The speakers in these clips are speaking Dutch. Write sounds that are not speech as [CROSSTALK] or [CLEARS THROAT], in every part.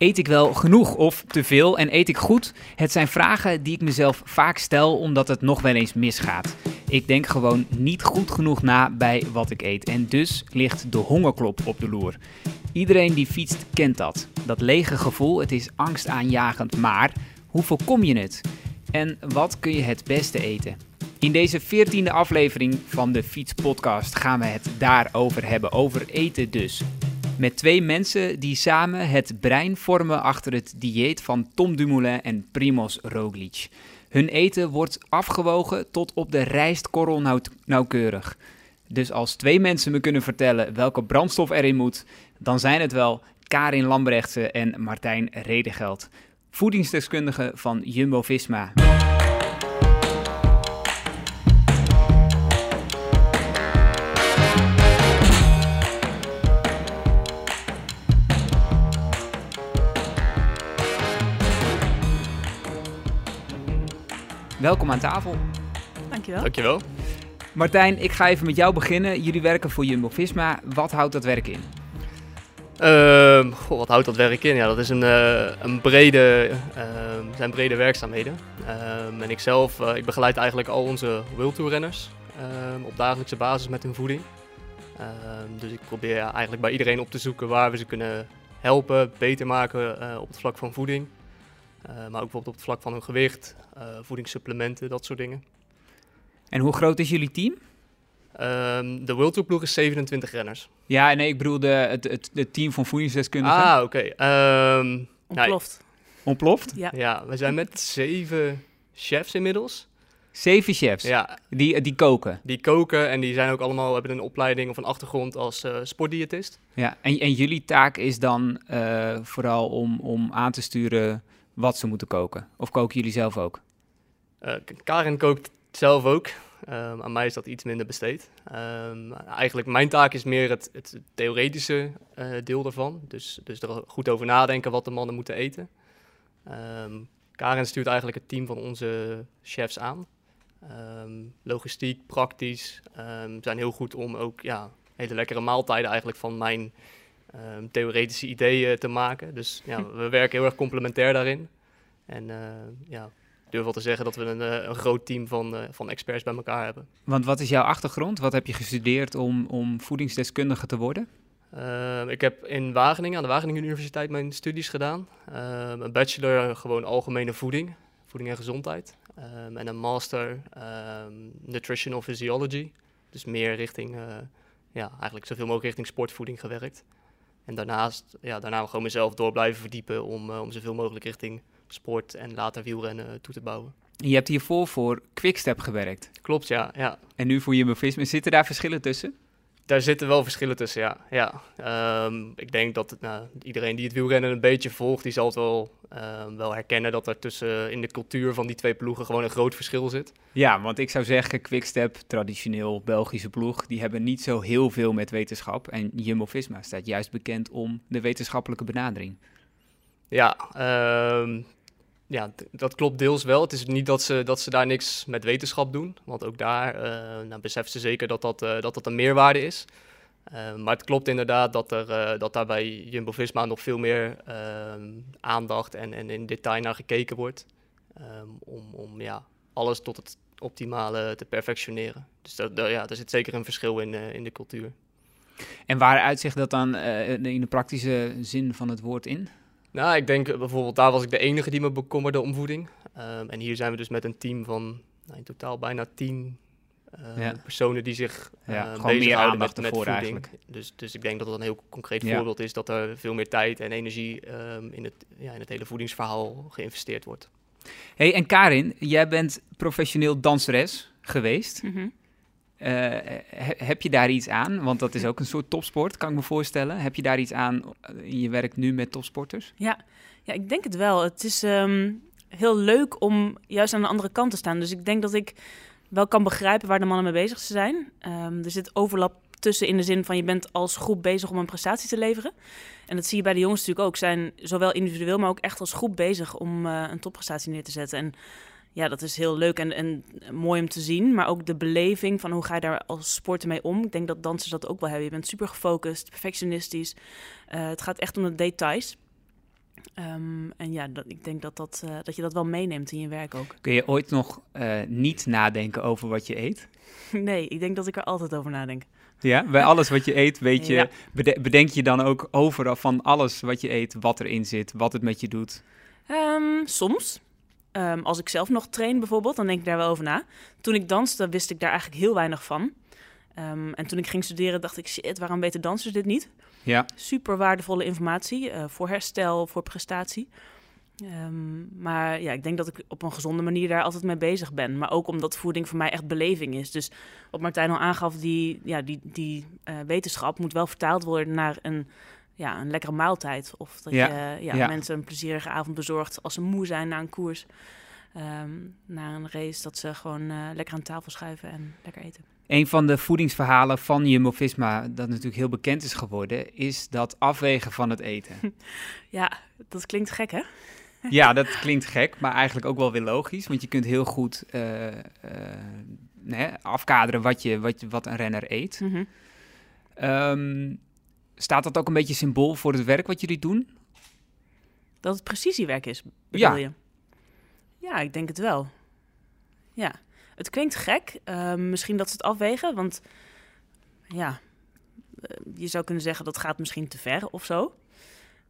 Eet ik wel genoeg of te veel en eet ik goed? Het zijn vragen die ik mezelf vaak stel omdat het nog wel eens misgaat. Ik denk gewoon niet goed genoeg na bij wat ik eet en dus ligt de hongerklop op de loer. Iedereen die fietst kent dat. Dat lege gevoel, het is angstaanjagend, maar hoe voorkom je het? En wat kun je het beste eten? In deze veertiende aflevering van de Fietspodcast gaan we het daarover hebben, over eten dus. Met twee mensen die samen het brein vormen achter het dieet van Tom Dumoulin en Primoz Roglic. Hun eten wordt afgewogen tot op de rijstkorrel nauw nauwkeurig. Dus als twee mensen me kunnen vertellen welke brandstof erin moet, dan zijn het wel Karin Lambrechtse en Martijn Redegeld, voedingsdeskundigen van Jumbo-Visma. Welkom aan tafel. Dankjewel. Dankjewel. Martijn, ik ga even met jou beginnen. Jullie werken voor Jumbo-Visma. Wat houdt dat werk in? Ehm, goh, wat houdt dat werk in? Ja, dat is een, eh, een brede, ehm, zijn brede werkzaamheden. Ehm, en ik zelf, eh, ik begeleid eigenlijk al onze World Tour renners ehm, op dagelijkse basis met hun voeding. Ehm, dus ik probeer ja, eigenlijk bij iedereen op te zoeken waar we ze kunnen helpen, beter maken eh, op het vlak van voeding. Eh, maar ook bijvoorbeeld op het vlak van hun gewicht, eh, voedingssupplementen, dat soort dingen. En hoe groot is jullie team? Ehm, de World Tour ploeg is 27 renners. Ja, nee, ik bedoel de, het, het, het team van voedingsdeskundigen. Ah, oké. Ehm, Ontploft. Ontploft? Ja. Ja, we zijn met zeven chefs inmiddels. Zeven chefs. Ja, Die, die koken. die koken en die zijn ook allemaal hebben een opleiding of een achtergrond als eh, sportdiëtist. Ja. En, en jullie taak is dan eh, vooral om, om aan te sturen wat ze moeten koken. Of koken jullie zelf ook? K- Karin kookt zelf ook. Ehm, aan mij is dat iets minder besteed. Ehm, eigenlijk mijn taak is meer het, het theoretische eh, deel daarvan. Dus, dus er goed over nadenken wat de mannen moeten eten. Ehm Karin stuurt eigenlijk het team van onze chefs aan. Logistiek, praktisch. zijn heel goed om ook ja, hele lekkere maaltijden eigenlijk van mijn ehm, theoretische ideeën te maken. Dus ja, [LAUGHS] we werken heel erg complementair daarin. En eh, ja, ik durf wel te zeggen dat we een, eh, een groot team van, eh, van experts bij elkaar hebben. Want wat is jouw achtergrond? Wat heb je gestudeerd om, om voedingsdeskundige te worden? Ehm, ik heb in Wageningen, aan de Wageningen Universiteit, mijn studies gedaan. Ehm, een bachelor gewoon algemene voeding, voeding en gezondheid. En een master ehm, nutritional physiology. Dus meer richting, eh, ja, eigenlijk zoveel mogelijk richting sportvoeding gewerkt. En daarnaast, ja, daarna gewoon mezelf door blijven verdiepen om, eh, om zoveel mogelijk richting sport en later wielrennen eh, toe te bouwen. Je hebt hiervoor voor Quickstep gewerkt. Klopt, ja. ja. En nu voor Jumbo-Visma. Zitten daar verschillen tussen? Daar zitten wel verschillen tussen, ja. ja. Ehm, ik denk dat het, nou, iedereen die het wielrennen een beetje volgt, die zal het wel, ehm, wel herkennen dat er tussen in de cultuur van die twee ploegen gewoon een groot verschil zit. Ja, want ik zou zeggen, Quickstep, traditioneel Belgische ploeg, die hebben niet zo heel veel met wetenschap. En Jumbo-Visma staat juist bekend om de wetenschappelijke benadering. Ja, ehm, ja dat klopt deels wel. Het is niet dat ze, dat ze daar niks met wetenschap doen, want ook daar eh nou, beseffen ze zeker dat dat, eh, dat dat een meerwaarde is. Ehm, maar het klopt inderdaad dat, er, eh, dat daar bij Jumbo-Visma nog veel meer ehm, aandacht en, en in detail naar gekeken wordt. ehm, om om ja, alles tot het optimale te perfectioneren. Dus dat, daar- ja, er zit zeker een verschil in, eh, in de cultuur. En waar uitzicht dat dan eh, in de praktische zin van het woord in? Nou, ik denk eh, bijvoorbeeld, daar was ik de enige die me bekommerde om voeding. Ehm, en hier zijn we dus met een team van nou, in totaal bijna tien eh, Ja. personen die zich Ja, eh, gewoon meer bezighouden aandacht met, voeding. eigenlijk. Dus, dus ik denk dat dat een heel concreet Ja. voorbeeld is dat er veel meer tijd en energie ehm, in, het, ja, in het hele voedingsverhaal geïnvesteerd wordt. hey, en Karin, jij bent professioneel danseres geweest. He- heb je daar iets aan? Want dat is ook een soort topsport, kan ik me voorstellen. Heb je daar iets aan eh, in je werk nu met topsporters? Ja. ja, ik denk het wel. Het is ehm, heel leuk om juist aan de andere kant te staan. Dus ik denk dat ik wel kan begrijpen waar de mannen mee bezig zijn. Ehm, er zit overlap tussen in de zin van je bent als groep bezig om een prestatie te leveren. En dat zie je bij de jongens natuurlijk ook. Zijn zowel individueel, maar ook echt als groep bezig om eh, een topprestatie neer te zetten. En ja, dat is heel leuk en, en mooi om te zien. Maar ook de beleving van hoe ga je daar als sporter mee om. Ik denk dat dansers dat ook wel hebben. Je bent super gefocust, perfectionistisch. Eh, het gaat echt om de details. Ehm, en ja, dat, ik denk dat, dat, eh, dat je dat wel meeneemt in je werk ook. Kun je ooit nog eh, niet nadenken over wat je eet? [LAUGHS] nee, ik denk dat ik er altijd over nadenk. Ja, bij alles wat je eet, weet je, Ja. bedenk je dan ook overal van alles wat je eet, wat erin zit, wat het met je doet. Ehm, soms. Ehm, als ik zelf nog train bijvoorbeeld, dan denk ik daar wel over na. Toen ik danste, wist ik daar eigenlijk heel weinig van. Ehm, en toen ik ging studeren, dacht ik, shit, waarom weten dansers dit niet? Ja, Super waardevolle informatie eh, voor herstel, voor prestatie. Ehm, maar ja, ik denk dat ik op een gezonde manier daar altijd mee bezig ben. Maar ook omdat voeding voor mij echt beleving is. Dus wat Martijn al aangaf, die, ja, die, die eh, wetenschap moet wel vertaald worden naar een, ja, een lekkere maaltijd. Of dat Ja, je ja, ja. mensen een plezierige avond bezorgt als ze moe zijn na een koers. ehm, na een race, dat ze gewoon eh, lekker aan tafel schuiven en lekker eten. een van de voedingsverhalen van Jumbo-Visma, dat natuurlijk heel bekend is geworden, is dat afwegen van het eten. [LAUGHS] Ja, dat klinkt gek hè? Ja, dat klinkt gek, maar eigenlijk ook wel weer logisch. Want je kunt heel goed eh, eh, hè, afkaderen wat, je, wat, je- wat een renner eet. Mhm. Ehm, staat dat ook een beetje symbool voor het werk wat jullie doen? Dat het precisiewerk is, bedoel Ja. je? Ja, ik denk het wel. Ja, het klinkt gek. Ehm, misschien dat ze het afwegen, want ja, eh, je zou kunnen zeggen dat gaat misschien te ver of zo.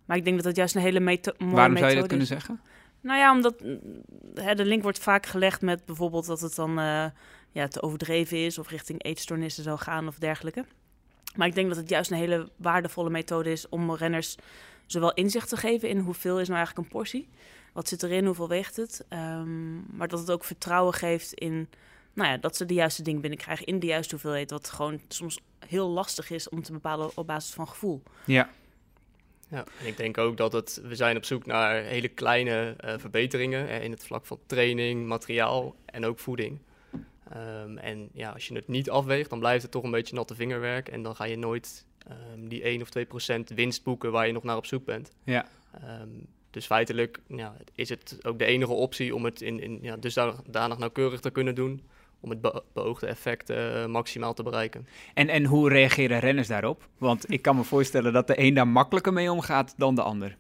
Maar ik denk dat het juist een hele mooie Waarom zou je dat methode kunnen is. zeggen? Nou ja, omdat mm, hè, de link wordt vaak gelegd met bijvoorbeeld dat het dan eh, ja, te overdreven is of richting eetstoornissen zou gaan of dergelijke. Maar ik denk dat het juist een hele waardevolle methode is om renners zowel inzicht te geven in hoeveel is nou eigenlijk een portie, wat zit erin, hoeveel weegt het, ehm, maar dat het ook vertrouwen geeft in nou ja, dat ze de juiste ding binnenkrijgen in de juiste hoeveelheid, wat gewoon soms heel lastig is om te bepalen op basis van gevoel. Ja, Ja, en ik denk ook dat het, we zijn op zoek naar hele kleine eh, verbeteringen eh, in het vlak van training, materiaal en ook voeding. Ehm, en ja, als je het niet afweegt, dan blijft het toch een beetje natte vingerwerk. En dan ga je nooit ehm, die 1 of 2 procent winst boeken waar je nog naar op zoek bent. ja. Ehm, dus feitelijk ja, is het ook de enige optie om het in, in ja, dusdanig nauwkeurig te kunnen doen. Om het be- beoogde effect eh, maximaal te bereiken. En, en hoe reageren renners daarop? Want ik kan me voorstellen dat de een daar makkelijker mee omgaat dan de ander.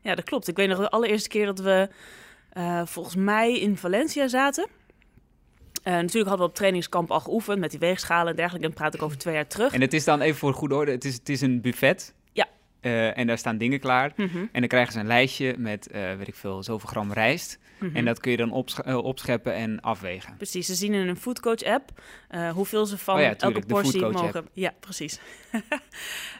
Ja, dat klopt. Ik weet nog de allereerste keer dat we eh, volgens mij in Valencia zaten. Eh, natuurlijk hadden we op trainingskamp al geoefend met die weegschalen en dergelijke. En praat ik over twee jaar terug. En het is dan even voor goede orde, het is, het is een buffet. Ja. Eh, en daar staan dingen klaar. Mhm, En dan krijgen ze een lijstje met, eh, weet ik veel, zoveel gram rijst. mhm. En dat kun je dan opsch- opscheppen en afwegen. Precies, ze zien in een foodcoach app hoeveel ze van Oh ja, elke tuurlijk, portie mogen. Ja, precies. [LAUGHS]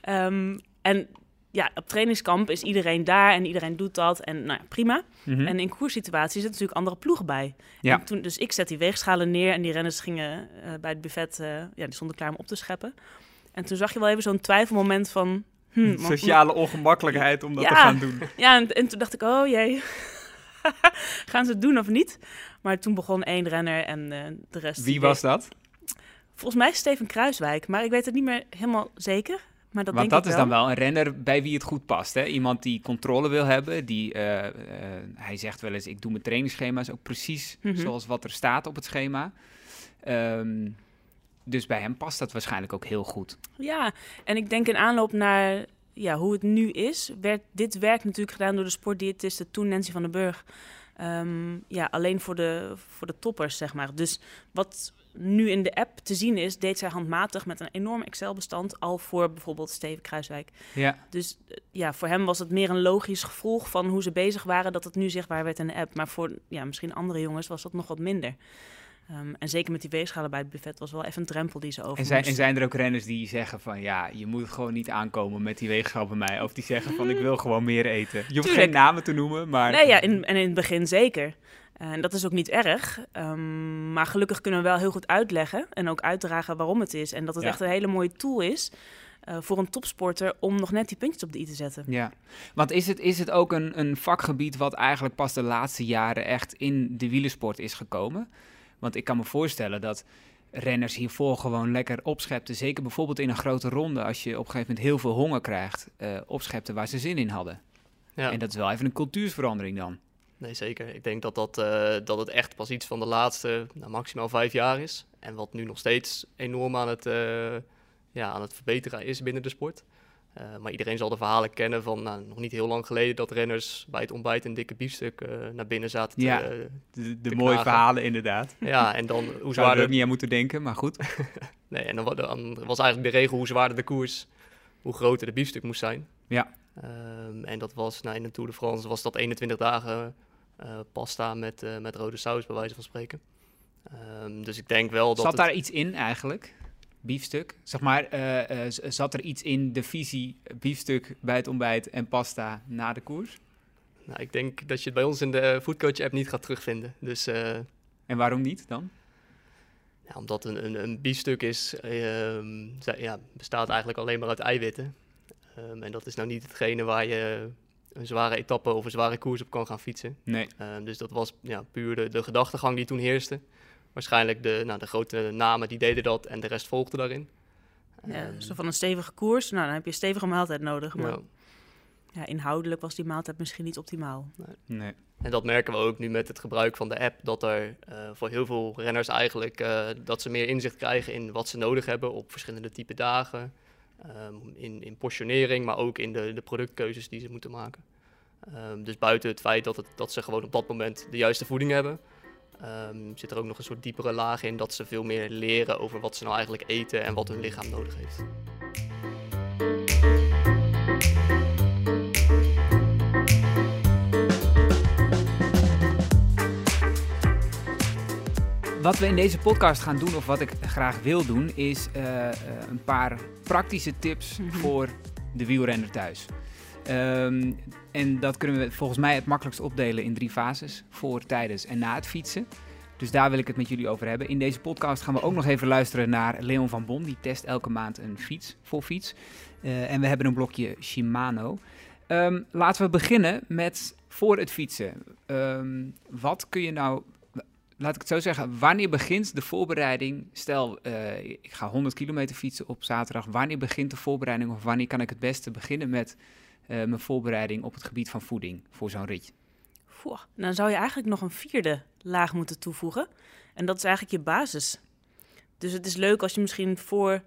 Ehm, en ja, op trainingskamp is iedereen daar en iedereen doet dat. En nou ja, prima. Mhm. En in koerssituaties zitten natuurlijk andere ploegen bij. Ja. En toen, dus ik zet die weegschalen neer en die renners gingen eh, bij het buffet, eh, ja, die stonden klaar om op te scheppen. En toen zag je wel even zo'n twijfelmoment van... Hmm, want- Sociale ongemakkelijkheid om dat Ja. te gaan doen. [LAUGHS] Ja, en, en toen dacht ik, oh jee, [LAUGHS] gaan ze het doen of niet? Maar toen begon één renner en eh, de rest... Wie was dat? Volgens mij Steven Kruiswijk, maar ik weet het niet meer helemaal zeker. Maar dat Want dat is wel. dan wel een renner bij wie het goed past. Hè? Iemand die controle wil hebben. Die, eh, eh, hij zegt wel eens, ik doe mijn trainingsschema's ook precies Mhm. zoals wat er staat op het schema. Ehm, dus bij hem past dat waarschijnlijk ook heel goed. Ja, en ik denk in aanloop naar ja, hoe het nu is, werd dit werk natuurlijk gedaan door de sportdiëtiste toen Nancy van den Burg. Ehm, ja, alleen voor de, voor de toppers, zeg maar. Dus wat nu in de app te zien is, deed zij handmatig met een enorm Excel-bestand al voor bijvoorbeeld Steven Kruiswijk. Ja, Dus eh, ja, voor hem was het meer een logisch gevolg van hoe ze bezig waren dat het nu zichtbaar werd in de app. Maar voor ja, misschien andere jongens was dat nog wat minder. Ehm, en zeker met die weegschalen bij het buffet was wel even een drempel die ze over en zijn, en zijn er ook renners die zeggen van ja, je moet gewoon niet aankomen met die weegschaal bij mij. Of die zeggen van ik wil gewoon meer eten. Je hoeft Tuurlijk. geen namen te noemen, maar... Nee, ja, in, en in het begin zeker. En dat is ook niet erg. Ehm, maar gelukkig kunnen we wel heel goed uitleggen en ook uitdragen waarom het is. En dat het Ja. echt een hele mooie tool is eh, voor een topsporter om nog net die puntjes op de i te zetten. Ja, want is het, is het ook een, een vakgebied wat eigenlijk pas de laatste jaren echt in de wielersport is gekomen? Want ik kan me voorstellen dat renners hiervoor gewoon lekker opschepten. Zeker bijvoorbeeld in een grote ronde, als je op een gegeven moment heel veel honger krijgt, eh opschepten waar ze zin in hadden. Ja. En dat is wel even een cultuursverandering dan. Nee, zeker. Ik denk dat, dat, eh, dat het echt pas iets van de laatste nou, maximaal vijf jaar is. En wat nu nog steeds enorm aan het, eh, ja, aan het verbeteren is binnen de sport. Eh, maar iedereen zal de verhalen kennen van nou, nog niet heel lang geleden dat renners bij het ontbijt een dikke biefstuk naar binnen zaten. Ja. te- De, de mooie verhalen inderdaad. [LAUGHS] ja, en dan hoe [LAUGHS] Zou er zwaarder ook niet aan moeten denken, maar goed. [LAUGHS] Nee, en dan, wa- dan was eigenlijk de regel hoe zwaarder de koers, hoe groter de biefstuk moest zijn. Ja. Ehm, en dat was, nou, in de Tour de France was dat 21 dagen pasta met, eh, met rode saus, bij wijze van spreken. Ehm, dus ik denk wel dat Zat het- daar iets in eigenlijk? Biefstuk? Zeg maar, eh, eh, zat er iets in de visie biefstuk bij het ontbijt en pasta na de koers? nou, ik denk dat je het bij ons in de Foodcoach app niet gaat terugvinden. Dus eh, En waarom niet dan? ja, omdat een, een, een biefstuk is, ehm, ja, bestaat eigenlijk alleen maar uit eiwitten. Ehm, en dat is nou niet hetgene waar je een zware etappe of een zware koers op kan gaan fietsen. Nee. Ehm, dus dat was ja, puur de, de gedachtegang die toen heerste. Waarschijnlijk de, nou, de grote namen die deden dat en de rest volgde daarin. Ja, zo van een stevige koers, nou, dan heb je een stevige maaltijd nodig. Maar ja. ja, inhoudelijk was die maaltijd misschien niet optimaal. nee. En dat merken we ook nu met het gebruik van de app. Dat er eh, voor heel veel renners eigenlijk eh, dat ze meer inzicht krijgen in wat ze nodig hebben op verschillende type dagen. Ehm, in, in portionering, maar ook in de, de productkeuzes die ze moeten maken. Ehm, dus buiten het feit dat, het, dat ze gewoon op dat moment de juiste voeding hebben, ehm, zit er ook nog een soort diepere laag in dat ze veel meer leren over wat ze nou eigenlijk eten en wat hun lichaam nodig heeft. Wat we in deze podcast gaan doen, of wat ik graag wil doen, is eh, eh, een paar praktische tips Mhm. voor de wielrenner thuis. Ehm, en dat kunnen we volgens mij het makkelijkst opdelen in drie fases: voor, tijdens en na het fietsen. Dus daar wil ik het met jullie over hebben. In deze podcast gaan we ook nog even luisteren naar Leon van Bon. Die test elke maand een fiets voor fiets. Eh, en we hebben een blokje Shimano. Ehm, laten we beginnen met voor het fietsen. Ehm, wat kun je nou laat ik het zo zeggen, wanneer begint de voorbereiding? Stel, eh, ik ga 100 kilometer fietsen op zaterdag. Wanneer begint de voorbereiding of wanneer kan ik het beste beginnen met eh, mijn voorbereiding op het gebied van voeding voor zo'n rit? Poeh, dan zou je eigenlijk nog een vierde laag moeten toevoegen. En dat is eigenlijk je basis. Dus het is leuk als je misschien voor,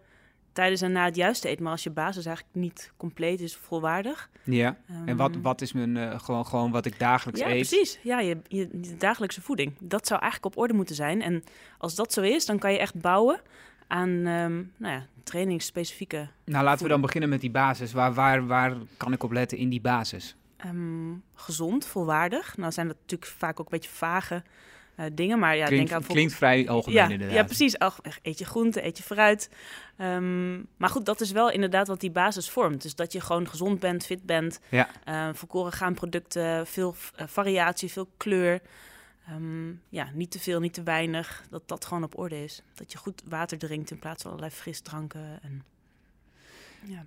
tijdens en na het juiste eet, maar als je basis eigenlijk niet compleet is, volwaardig. Ja. En wat, Ehm, wat is mijn, eh, gewoon, gewoon wat ik dagelijks Ja, eet? precies. Ja, je, je, je dagelijkse voeding. Dat zou eigenlijk op orde moeten zijn. En als dat zo is, dan kan je echt bouwen aan ehm, nou ja, trainingsspecifieke. Nou, laten we dan beginnen met die basis. Waar, waar, waar kan ik op letten in die basis? ehm, gezond, volwaardig. Nou zijn dat natuurlijk vaak ook een beetje vage eh, dingen, maar ja, klinkt, denk aan klinkt vrij algemeen ja, inderdaad. ja, precies. Eet je groente, eet je fruit. Ehm, maar goed, dat is wel inderdaad wat die basis vormt. Dus dat je gewoon gezond bent, fit bent. Ja. volkoren gaan producten, veel eh, variatie, veel kleur. Ehm, ja, niet te veel, niet te weinig. Dat dat gewoon op orde is. Dat je goed water drinkt in plaats van allerlei frisdranken. En, ja.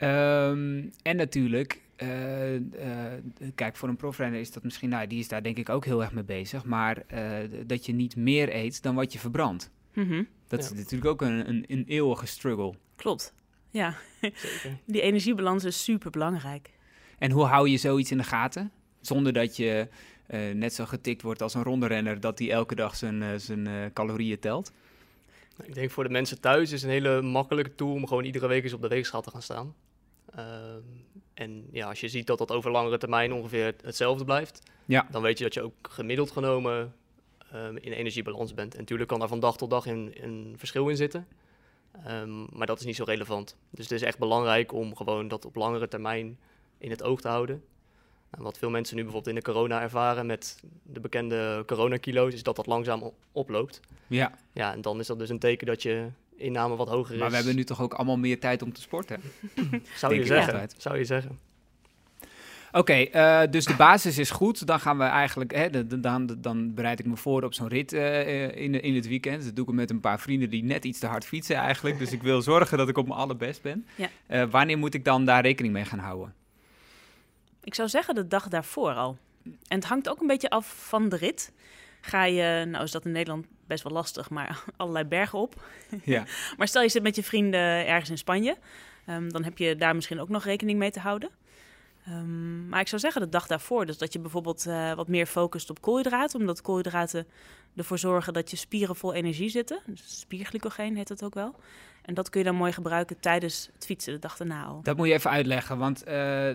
En natuurlijk, eh, eh, kijk, voor een profrenner is dat misschien, nou, die is daar denk ik ook heel erg mee bezig. Maar eh, dat je niet meer eet dan wat je verbrandt. Mhm, Dat Ja. is natuurlijk ook een, een, een eeuwige struggle. klopt. Ja, Zeker. [LAUGHS] die energiebalans is super belangrijk. En hoe hou je zoiets in de gaten? Zonder dat je eh, net zo getikt wordt als een ronde renner, dat hij elke dag zijn, zijn eh, calorieën telt. Nou, Ik denk voor de mensen thuis is een hele makkelijke tool om gewoon iedere week eens op de weegschaal te gaan staan. En ja, als je ziet dat dat over langere termijn ongeveer het- hetzelfde blijft, Ja. dan weet je dat je ook gemiddeld genomen ehm, in energiebalans bent. En natuurlijk kan daar van dag tot dag een, een verschil in zitten, Ehm, maar dat is niet zo relevant. Dus het is echt belangrijk om gewoon dat op langere termijn in het oog te houden. Nou, wat veel mensen nu bijvoorbeeld in de corona ervaren met de bekende coronakilo's, is dat dat langzaam oploopt. Ja, Ja, en dan is dat dus een teken dat je inname wat hoger is. maar we hebben nu toch ook allemaal meer tijd om te sporten. [LAUGHS] zou je zeggen. Zou je zeggen. Oké, eh, dus de basis is goed. Dan gaan we eigenlijk, hè, de- de- dan, dan bereid ik me voor op zo'n rit eh, in, in het weekend. Dat doe ik met een paar vrienden die net iets te hard fietsen eigenlijk. Dus ik wil [LAUGHS] zorgen dat ik op mijn allerbest ben. Ja. Eh, wanneer moet ik dan daar rekening mee gaan houden? Ik zou zeggen de dag daarvoor al. En het hangt ook een beetje af van de rit. Ga je, nou is dat in Nederland best wel lastig, maar [LAUGHS] allerlei bergen op. [LAUGHS] Ja. Maar stel je zit met je vrienden ergens in Spanje, ehm, dan heb je daar misschien ook nog rekening mee te houden. Ehm, maar ik zou zeggen de dag daarvoor. Dus dat je bijvoorbeeld eh, wat meer focust op koolhydraten. Omdat koolhydraten ervoor zorgen dat je spieren vol energie zitten. Dus spierglycogeen heet dat ook wel. En dat kun je dan mooi gebruiken tijdens het fietsen de dag daarna al. Dat moet je even uitleggen, want eh,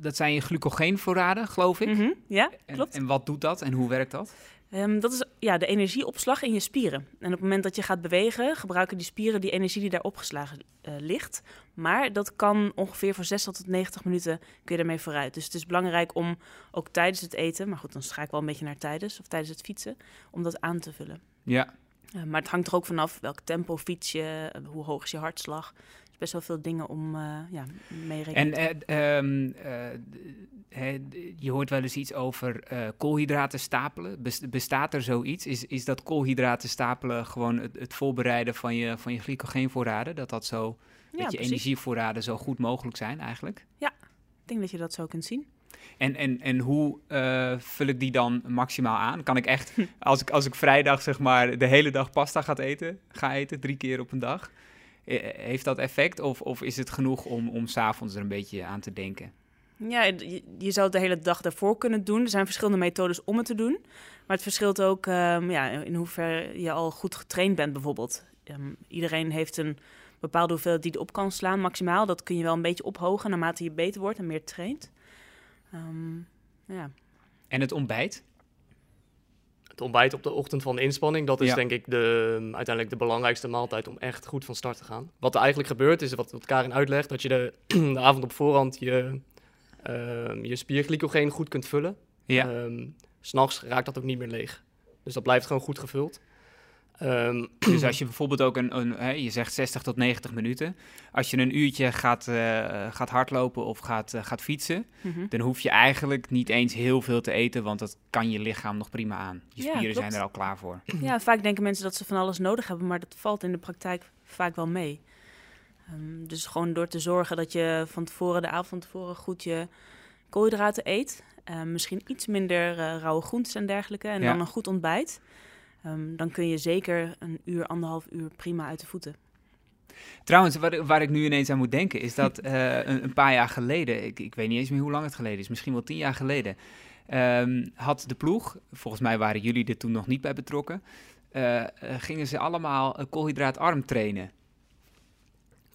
dat zijn je glycogeenvoorraden, geloof ik. Mhm, ja, En, klopt. en wat doet dat en hoe werkt dat? Ehm, dat is ja, de energieopslag in je spieren. En op het moment dat je gaat bewegen, gebruiken die spieren die energie die daar opgeslagen eh, ligt. Maar dat kan ongeveer voor 60 tot 90 minuten kun je ermee vooruit. Dus het is belangrijk om ook tijdens het eten, maar goed, dan ga ik wel een beetje naar tijdens of tijdens het fietsen, om dat aan te vullen. Ja, Eh, maar het hangt er ook vanaf welk tempo fiets je, eh, hoe hoog is je hartslag. Is best wel veel dingen om eh ja, mee rekening en eh, ehm, eh, je hoort wel eens iets over koolhydraten stapelen. Bes- bestaat er zoiets? Is, is dat koolhydraten stapelen gewoon het, het voorbereiden van je, van je glycogeenvoorraden? Dat, dat, zo, Ja, dat je precies. energievoorraden zo goed mogelijk zijn eigenlijk? Ik denk dat je dat zo kunt zien. En, en, en hoe vul ik die dan maximaal aan? Kan ik echt, [LAUGHS] als ik, als ik vrijdag zeg maar de hele dag pasta ga eten, ga eten, drie keer op een dag, heeft dat effect? Of, of is het genoeg om, om s'avonds er een beetje aan te denken? Ja, je, je zou het de hele dag daarvoor kunnen doen. Er zijn verschillende methodes om het te doen. Maar het verschilt ook ehm, ja, in hoeverre je al goed getraind bent bijvoorbeeld. Ehm, iedereen heeft een bepaalde hoeveelheid die erop kan slaan, maximaal. Dat kun je wel een beetje ophogen naarmate je beter wordt en meer traint. Ehm, ja. En het ontbijt? Het ontbijt op de ochtend van de inspanning, dat is Ja. denk ik de, uiteindelijk de belangrijkste maaltijd om echt goed van start te gaan. Wat er eigenlijk gebeurt is, wat, wat Karin uitlegt, dat je de, [CLEARS THROAT] de avond op voorhand je, ehm, je spierglycogeen goed kunt vullen. Ja. Ehm, S'nachts raakt dat ook niet meer leeg. Dus dat blijft gewoon goed gevuld. Ehm, [CLEARS THROAT] Dus als je bijvoorbeeld ook een, een hè, je zegt 60 tot 90 minuten. Als je een uurtje gaat, eh, gaat hardlopen of gaat, eh, gaat fietsen, Mhm. dan hoef je eigenlijk niet eens heel veel te eten, want dat kan je lichaam nog prima aan. Je Ja, spieren zijn er al klaar voor. [CLEARS THROAT] ja, vaak denken mensen dat ze van alles nodig hebben, maar dat valt in de praktijk vaak wel mee. Ehm, dus gewoon door te zorgen dat je van tevoren, de avond van tevoren, goed je koolhydraten eet. Eh, misschien iets minder eh, rauwe groentes en dergelijke. En Ja. dan een goed ontbijt. Ehm, dan kun je zeker een uur, anderhalf uur prima uit de voeten. Trouwens, waar, waar ik nu ineens aan moet denken, is dat eh, een, paar jaar geleden, ik, ik weet niet eens meer hoe lang het geleden is, misschien wel tien jaar geleden, ehm, had de ploeg, volgens mij waren jullie er toen nog niet bij betrokken, eh, eh, gingen ze allemaal koolhydraatarm trainen.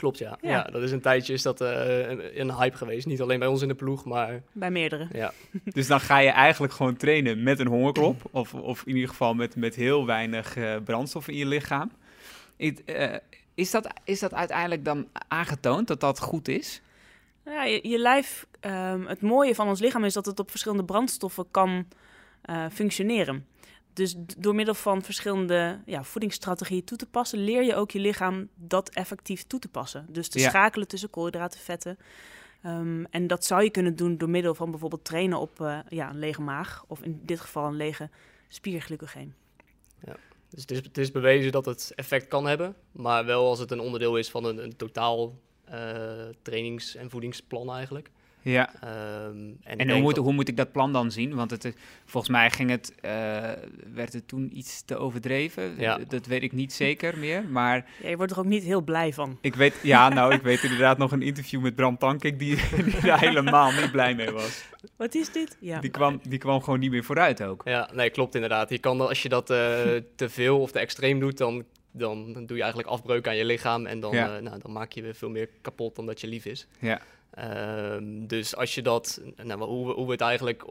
Klopt, ja. Ja. ja. Dat is een tijdje is dat, eh, een, een hype geweest. Niet alleen bij ons in de ploeg, maar Bij meerdere. ja. [LAUGHS] Dus dan ga je eigenlijk gewoon trainen met een hongerklop, of, of in ieder geval met, met heel weinig eh, brandstof in je lichaam. Eh, is, dat, is dat uiteindelijk dan aangetoond dat dat goed is? Ja, je, je lijf, ehm, het mooie van ons lichaam is dat het op verschillende brandstoffen kan eh, functioneren. Dus door middel van verschillende ja, voedingsstrategieën toe te passen, leer je ook je lichaam dat effectief toe te passen. Dus te Ja. schakelen tussen koolhydraten, vetten. Ehm, en dat zou je kunnen doen door middel van bijvoorbeeld trainen op eh, ja, een lege maag, of in dit geval een lege spierglycogeen. Dus het is, het is bewezen dat het effect kan hebben, maar wel als het een onderdeel is van een, een totaal eh, trainings- en voedingsplan eigenlijk. Ja. Ehm, en En hoe moet, dat- hoe moet ik dat plan dan zien? Want het, volgens mij ging het, eh, werd het toen iets te overdreven. Ja. Dat weet ik niet zeker meer. Maar Ja, je wordt er ook niet heel blij van. ik weet, ja, [LAUGHS] nou, ik weet inderdaad nog een interview met Bram Tankik die, [LAUGHS] die daar helemaal niet blij mee was. Wat is dit? Ja. Die kwam, die kwam gewoon niet meer vooruit ook. Ja, nee, klopt inderdaad. Je kan, dan- als je dat eh, [LAUGHS] te veel of te extreem doet, dan, dan, doe je eigenlijk afbreuk aan je lichaam. En dan, Ja. eh, nou, dan maak je weer veel meer kapot dan dat je lief is. Ja. Ehm, dus als je dat, nou, hoe, we, hoe we het eigenlijk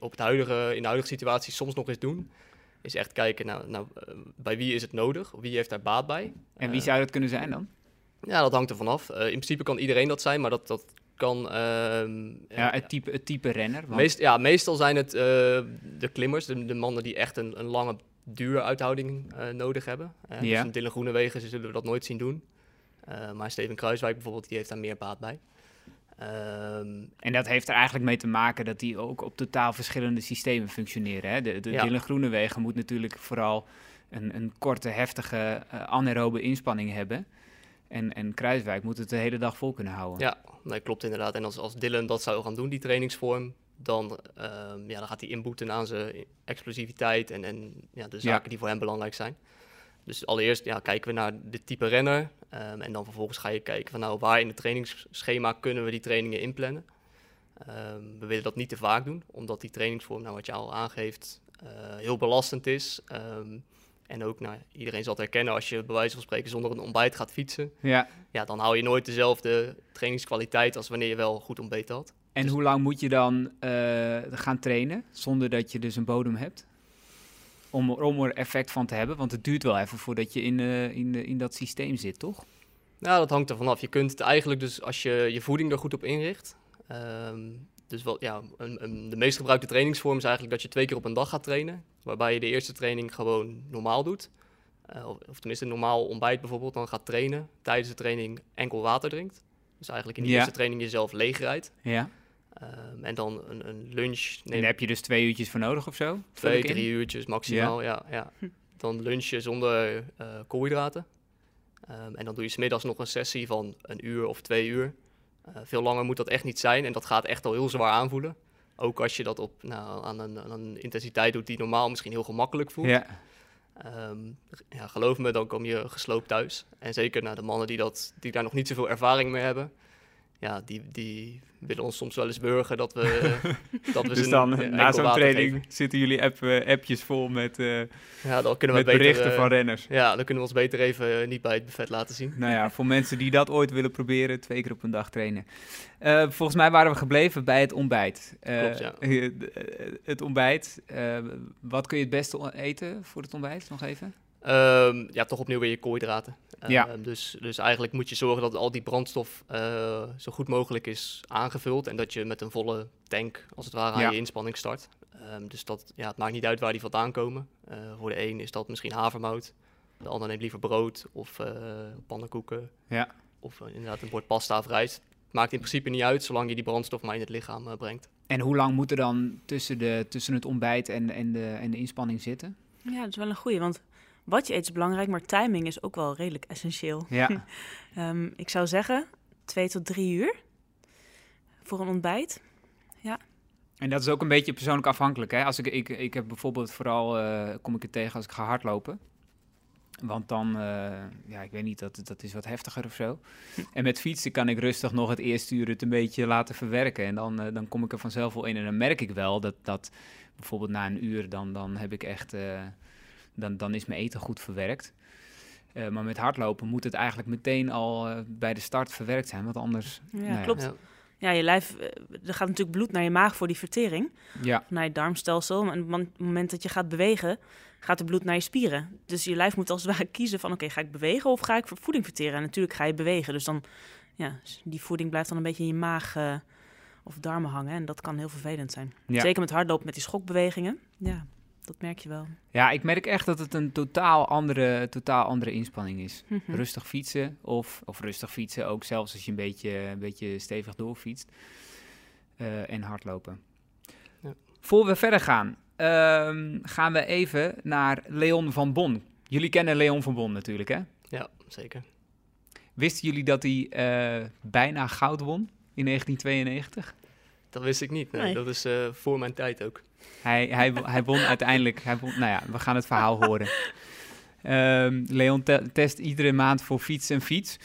op het huidige, in de huidige situatie soms nog eens doen, is echt kijken, nou, nou, bij wie is het nodig? Wie heeft daar baat bij? En wie Eh, zou dat kunnen zijn dan? Ja, dat hangt er vanaf. Eh, in principe kan iedereen dat zijn, maar dat, dat kan... ehm, Ja, het type, het type renner. Want, Meest, ja, meestal zijn het de klimmers, de, de mannen die echt een, een lange duuruithouding nodig hebben. Ja. Dus een Dylan Groenewegen ze zullen we dat nooit zien doen. Maar Steven Kruiswijk bijvoorbeeld, die heeft daar meer baat bij. Ehm, En dat heeft er eigenlijk mee te maken dat die ook op totaal verschillende systemen functioneren. Hè? De, de Ja. Dylan Groenewegen moet natuurlijk vooral een, een korte, heftige eh, anaerobe inspanning hebben. En, en Kruiswijk moet het de hele dag vol kunnen houden. ja, nee, klopt inderdaad. En als, als Dylan dat zou gaan doen, die trainingsvorm, dan, ehm, ja, dan gaat hij inboeten aan zijn explosiviteit en, en ja, de zaken die voor hem belangrijk zijn. Dus allereerst ja, kijken we naar dit type renner. ehm, en dan vervolgens ga je kijken van nou, waar in het trainingsschema kunnen we die trainingen inplannen. Ehm, we willen dat niet te vaak doen, omdat die trainingsvorm, nou, wat je al aangeeft, eh, heel belastend is. Ehm, en ook, nou, iedereen zal het herkennen, als je bij wijze van spreken zonder een ontbijt gaat fietsen, Ja. ja, dan hou je nooit dezelfde trainingskwaliteit als wanneer je wel goed ontbeten had. En Dus- hoe lang moet je dan eh, gaan trainen zonder dat je dus een bodem hebt? Om, om er effect van te hebben, want het duurt wel even voordat je in, eh, in, in dat systeem zit, toch? Nou, dat hangt er vanaf. Je kunt het eigenlijk dus, als je je voeding er goed op inricht. ehm, dus wel, ja, een, een- de meest gebruikte trainingsvorm is eigenlijk dat je twee keer op een dag gaat trainen. Waarbij je de eerste training gewoon normaal doet. Eh, of, of tenminste, normaal ontbijt bijvoorbeeld. Dan gaat trainen. Tijdens de training enkel water drinkt. Dus eigenlijk in de Ja. eerste training jezelf leeg rijdt. Ja. Ehm, en dan een, een lunch. En neem daar heb je dus twee uurtjes voor nodig of zo? Twee, drie uurtjes maximaal, ja. ja, Dan lunch je zonder eh, koolhydraten. Ehm, en dan doe je smiddags nog een sessie van een uur of twee uur. Eh, veel langer moet dat echt niet zijn en dat gaat echt al heel zwaar aanvoelen. Ook als je dat op, nou, aan, een, aan een intensiteit doet die normaal misschien heel gemakkelijk voelt. Ja. Ehm, ja, geloof me, dan kom je gesloopt thuis. En zeker naar de mannen die, dat, die daar nog niet zoveel ervaring mee hebben. Ja, die, die willen ons soms wel eens burgen dat we, [LAUGHS] dat we Dus dan een- na zo'n training geven. zitten jullie app, eh, appjes vol met, eh, Ja, dan kunnen we beter, berichten eh, van renners. Ja, dan kunnen we ons beter even niet bij het buffet laten zien. Nou ja, voor mensen die dat ooit willen proberen, twee keer op een dag trainen. Volgens mij waren we gebleven bij het ontbijt. Klopt, ja. het ontbijt. wat kun je het beste eten voor het ontbijt? Nog even. Ehm, ja, toch opnieuw weer je koolhydraten. Ja. Ehm, dus, dus eigenlijk moet je zorgen dat al die brandstof eh, zo goed mogelijk is aangevuld. En dat je met een volle tank, als het ware, aan Ja. je inspanning start. Ehm, dus dat, ja, het maakt niet uit waar die vandaan komen. Eh, voor de een is dat misschien havermout. De ander neemt liever brood of eh, pannenkoeken. Ja. Of inderdaad een bord pasta of rijst. Het maakt in principe niet uit, zolang je die brandstof maar in het lichaam brengt. En hoe lang moet er dan tussen, de, tussen het ontbijt en, en, de, en de inspanning zitten? Ja, dat is wel een goeie, want wat je eet is belangrijk, maar timing is ook wel redelijk essentieel. Ja. [LAUGHS] Ehm, ik zou zeggen twee tot drie uur voor een ontbijt. En dat is ook een beetje persoonlijk afhankelijk. Hè? Als ik, ik, ik heb bijvoorbeeld vooral, eh, kom ik het tegen als ik ga hardlopen. Want dan, eh, ja, ik weet niet, dat, dat is wat heftiger of zo. En met fietsen kan ik rustig nog het eerste uur het een beetje laten verwerken. En dan, eh, dan kom ik er vanzelf wel in. En dan merk ik wel dat, dat bijvoorbeeld na een uur, dan, dan heb ik echt, dan, dan is mijn eten goed verwerkt. Eh, maar met hardlopen moet het eigenlijk meteen al eh, bij de start verwerkt zijn. Want anders, Ja, nou klopt. Ja. Je lijf, eh, er gaat natuurlijk bloed naar je maag voor die vertering, Ja, naar je darmstelsel. En op het moment dat je gaat bewegen, gaat er bloed naar je spieren. Dus je lijf moet als het ware kiezen van, oké, ga ik bewegen of ga ik voeding verteren? En natuurlijk ga je bewegen, dus dan, ja, die voeding blijft dan een beetje in je maag eh, of darmen hangen. En dat kan heel vervelend zijn. Ja. Zeker met hardlopen met die schokbewegingen. Ja, dat merk je wel. Ja, ik merk echt dat het een totaal andere, totaal andere inspanning is. Mhm. Rustig fietsen of, of rustig fietsen, ook zelfs als je een beetje, een beetje stevig doorfietst. Eh, en hardlopen. Ja. Voor we verder gaan, ehm, gaan we even naar Leon van Bon. Jullie kennen Leon van Bon natuurlijk, hè? ja, zeker. Wisten jullie dat hij eh, bijna goud won in 1992? Dat wist ik niet. Nee. Nee. Dat is eh, voor mijn tijd ook. Hij, hij, hij won uiteindelijk. Hij won, nou ja, we gaan het verhaal horen. Ehm, Leon te- test iedere maand voor fiets en fiets.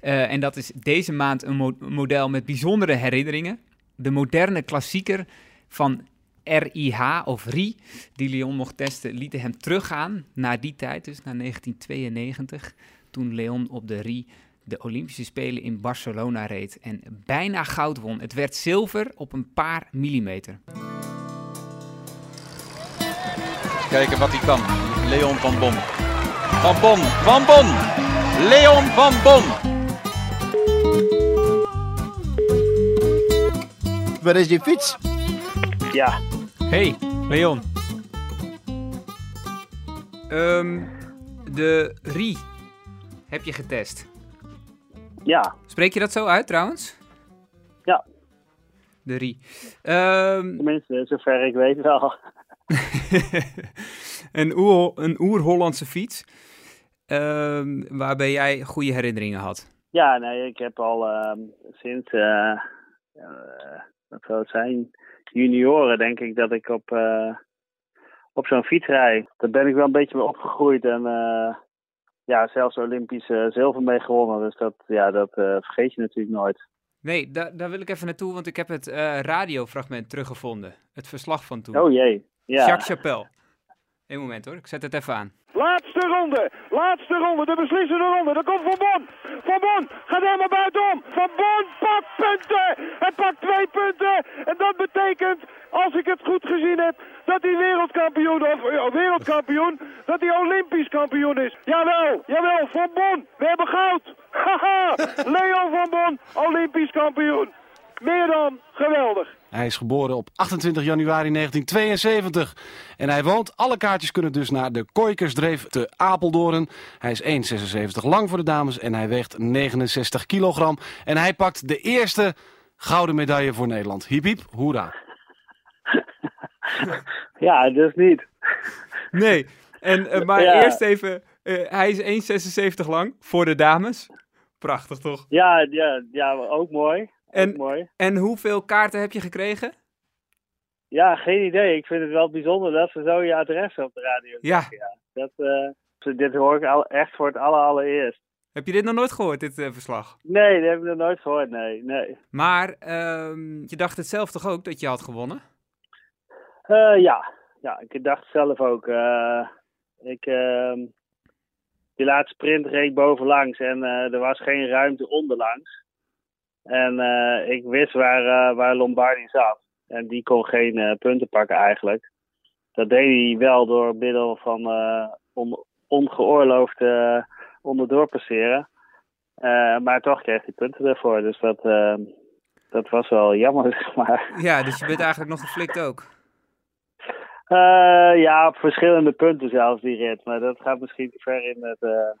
Eh, en dat is deze maand een mo- model met bijzondere herinneringen. De moderne klassieker van RIH of RI, die Leon mocht testen, lieten hem teruggaan naar die tijd, dus naar 1992. Toen Leon op de RI de Olympische Spelen in Barcelona reed en bijna goud won. Het werd zilver op een paar millimeter. Kijken wat hij kan. Leon van Bon. Van Bon, van Bon. Leon van Bon. Waar is die fiets? Ja, Hey, Leon. Ehm, de RI heb je getest. Ja, Spreek je dat zo uit trouwens? Ja. De RI. Ehm, tenminste, zover ik weet wel. [LAUGHS] een oer- een oer-Hollandse fiets. ehm, waarbij jij goede herinneringen had. Ja, nee, ik heb al ehm, sinds, eh, wat zou het zijn, junioren denk ik dat ik op, eh, op zo'n fiets rijd. Daar ben ik wel een beetje mee opgegroeid en ja, zelfs Olympisch eh, zilver mee gewonnen. Dus dat, ja, dat eh, vergeet je natuurlijk nooit. Nee, daar, daar wil ik even naartoe, want ik heb het eh, radiofragment teruggevonden. Het verslag van toen. Oh jee. Ja. Jacques Chapelle. Eén moment hoor, ik zet het even aan. Laatste ronde, laatste ronde, de beslissende ronde. Daar komt Van Bon. Van Bon gaat helemaal buitenom. Van Bon pakt punten. Hij pakt twee punten. En dat betekent, als ik het goed gezien heb, dat hij wereldkampioen, of ja, wereldkampioen, dat hij olympisch kampioen is. Jawel, jawel, Van Bon, we hebben goud. Haha, [LAUGHS] Leon Van Bon, olympisch kampioen. Meer dan geweldig. Hij is geboren op 28 januari 1972 en hij woont. Alle kaartjes kunnen dus naar de Kooikersdreef te Apeldoorn. Hij is 1,76 lang voor de dames en hij weegt 69 kilogram. En hij pakt de eerste gouden medaille voor Nederland. Hiep hiep, hoera. [LAUGHS] ja, dus niet. Nee, en, eh, maar Ja. eerst even, eh, hij is 1,76 lang voor de dames. Prachtig toch? Ja, ja, ja ook mooi. En- mooi. En hoeveel kaarten heb je gekregen? Ja, geen idee. Ik vind het wel bijzonder dat ze zo je adres op de radio Ja. zeggen. Ja. Dat, eh, dit hoor ik al echt voor het aller, allereerst. Heb je dit nog nooit gehoord, dit eh, verslag? Nee, dat heb ik nog nooit gehoord, nee. nee. Maar ehm, je dacht het zelf toch ook dat je had gewonnen? Eh, ja. ja, ik dacht zelf ook. ik, ehm, die laatste sprint reed bovenlangs en er was geen ruimte onderlangs. En eh, ik wist waar, eh, waar Lombardi zat. En die kon geen eh, punten pakken eigenlijk. Dat deed hij wel door middel van on- ongeoorloofd onderdoor passeren. Maar toch kreeg hij punten ervoor. Dus dat, dat was wel jammer, [LAUGHS] zeg maar. Ja, dus je bent eigenlijk nog geflikt ook. Ja, op verschillende punten zelfs die rit. Maar dat gaat misschien te ver in, het,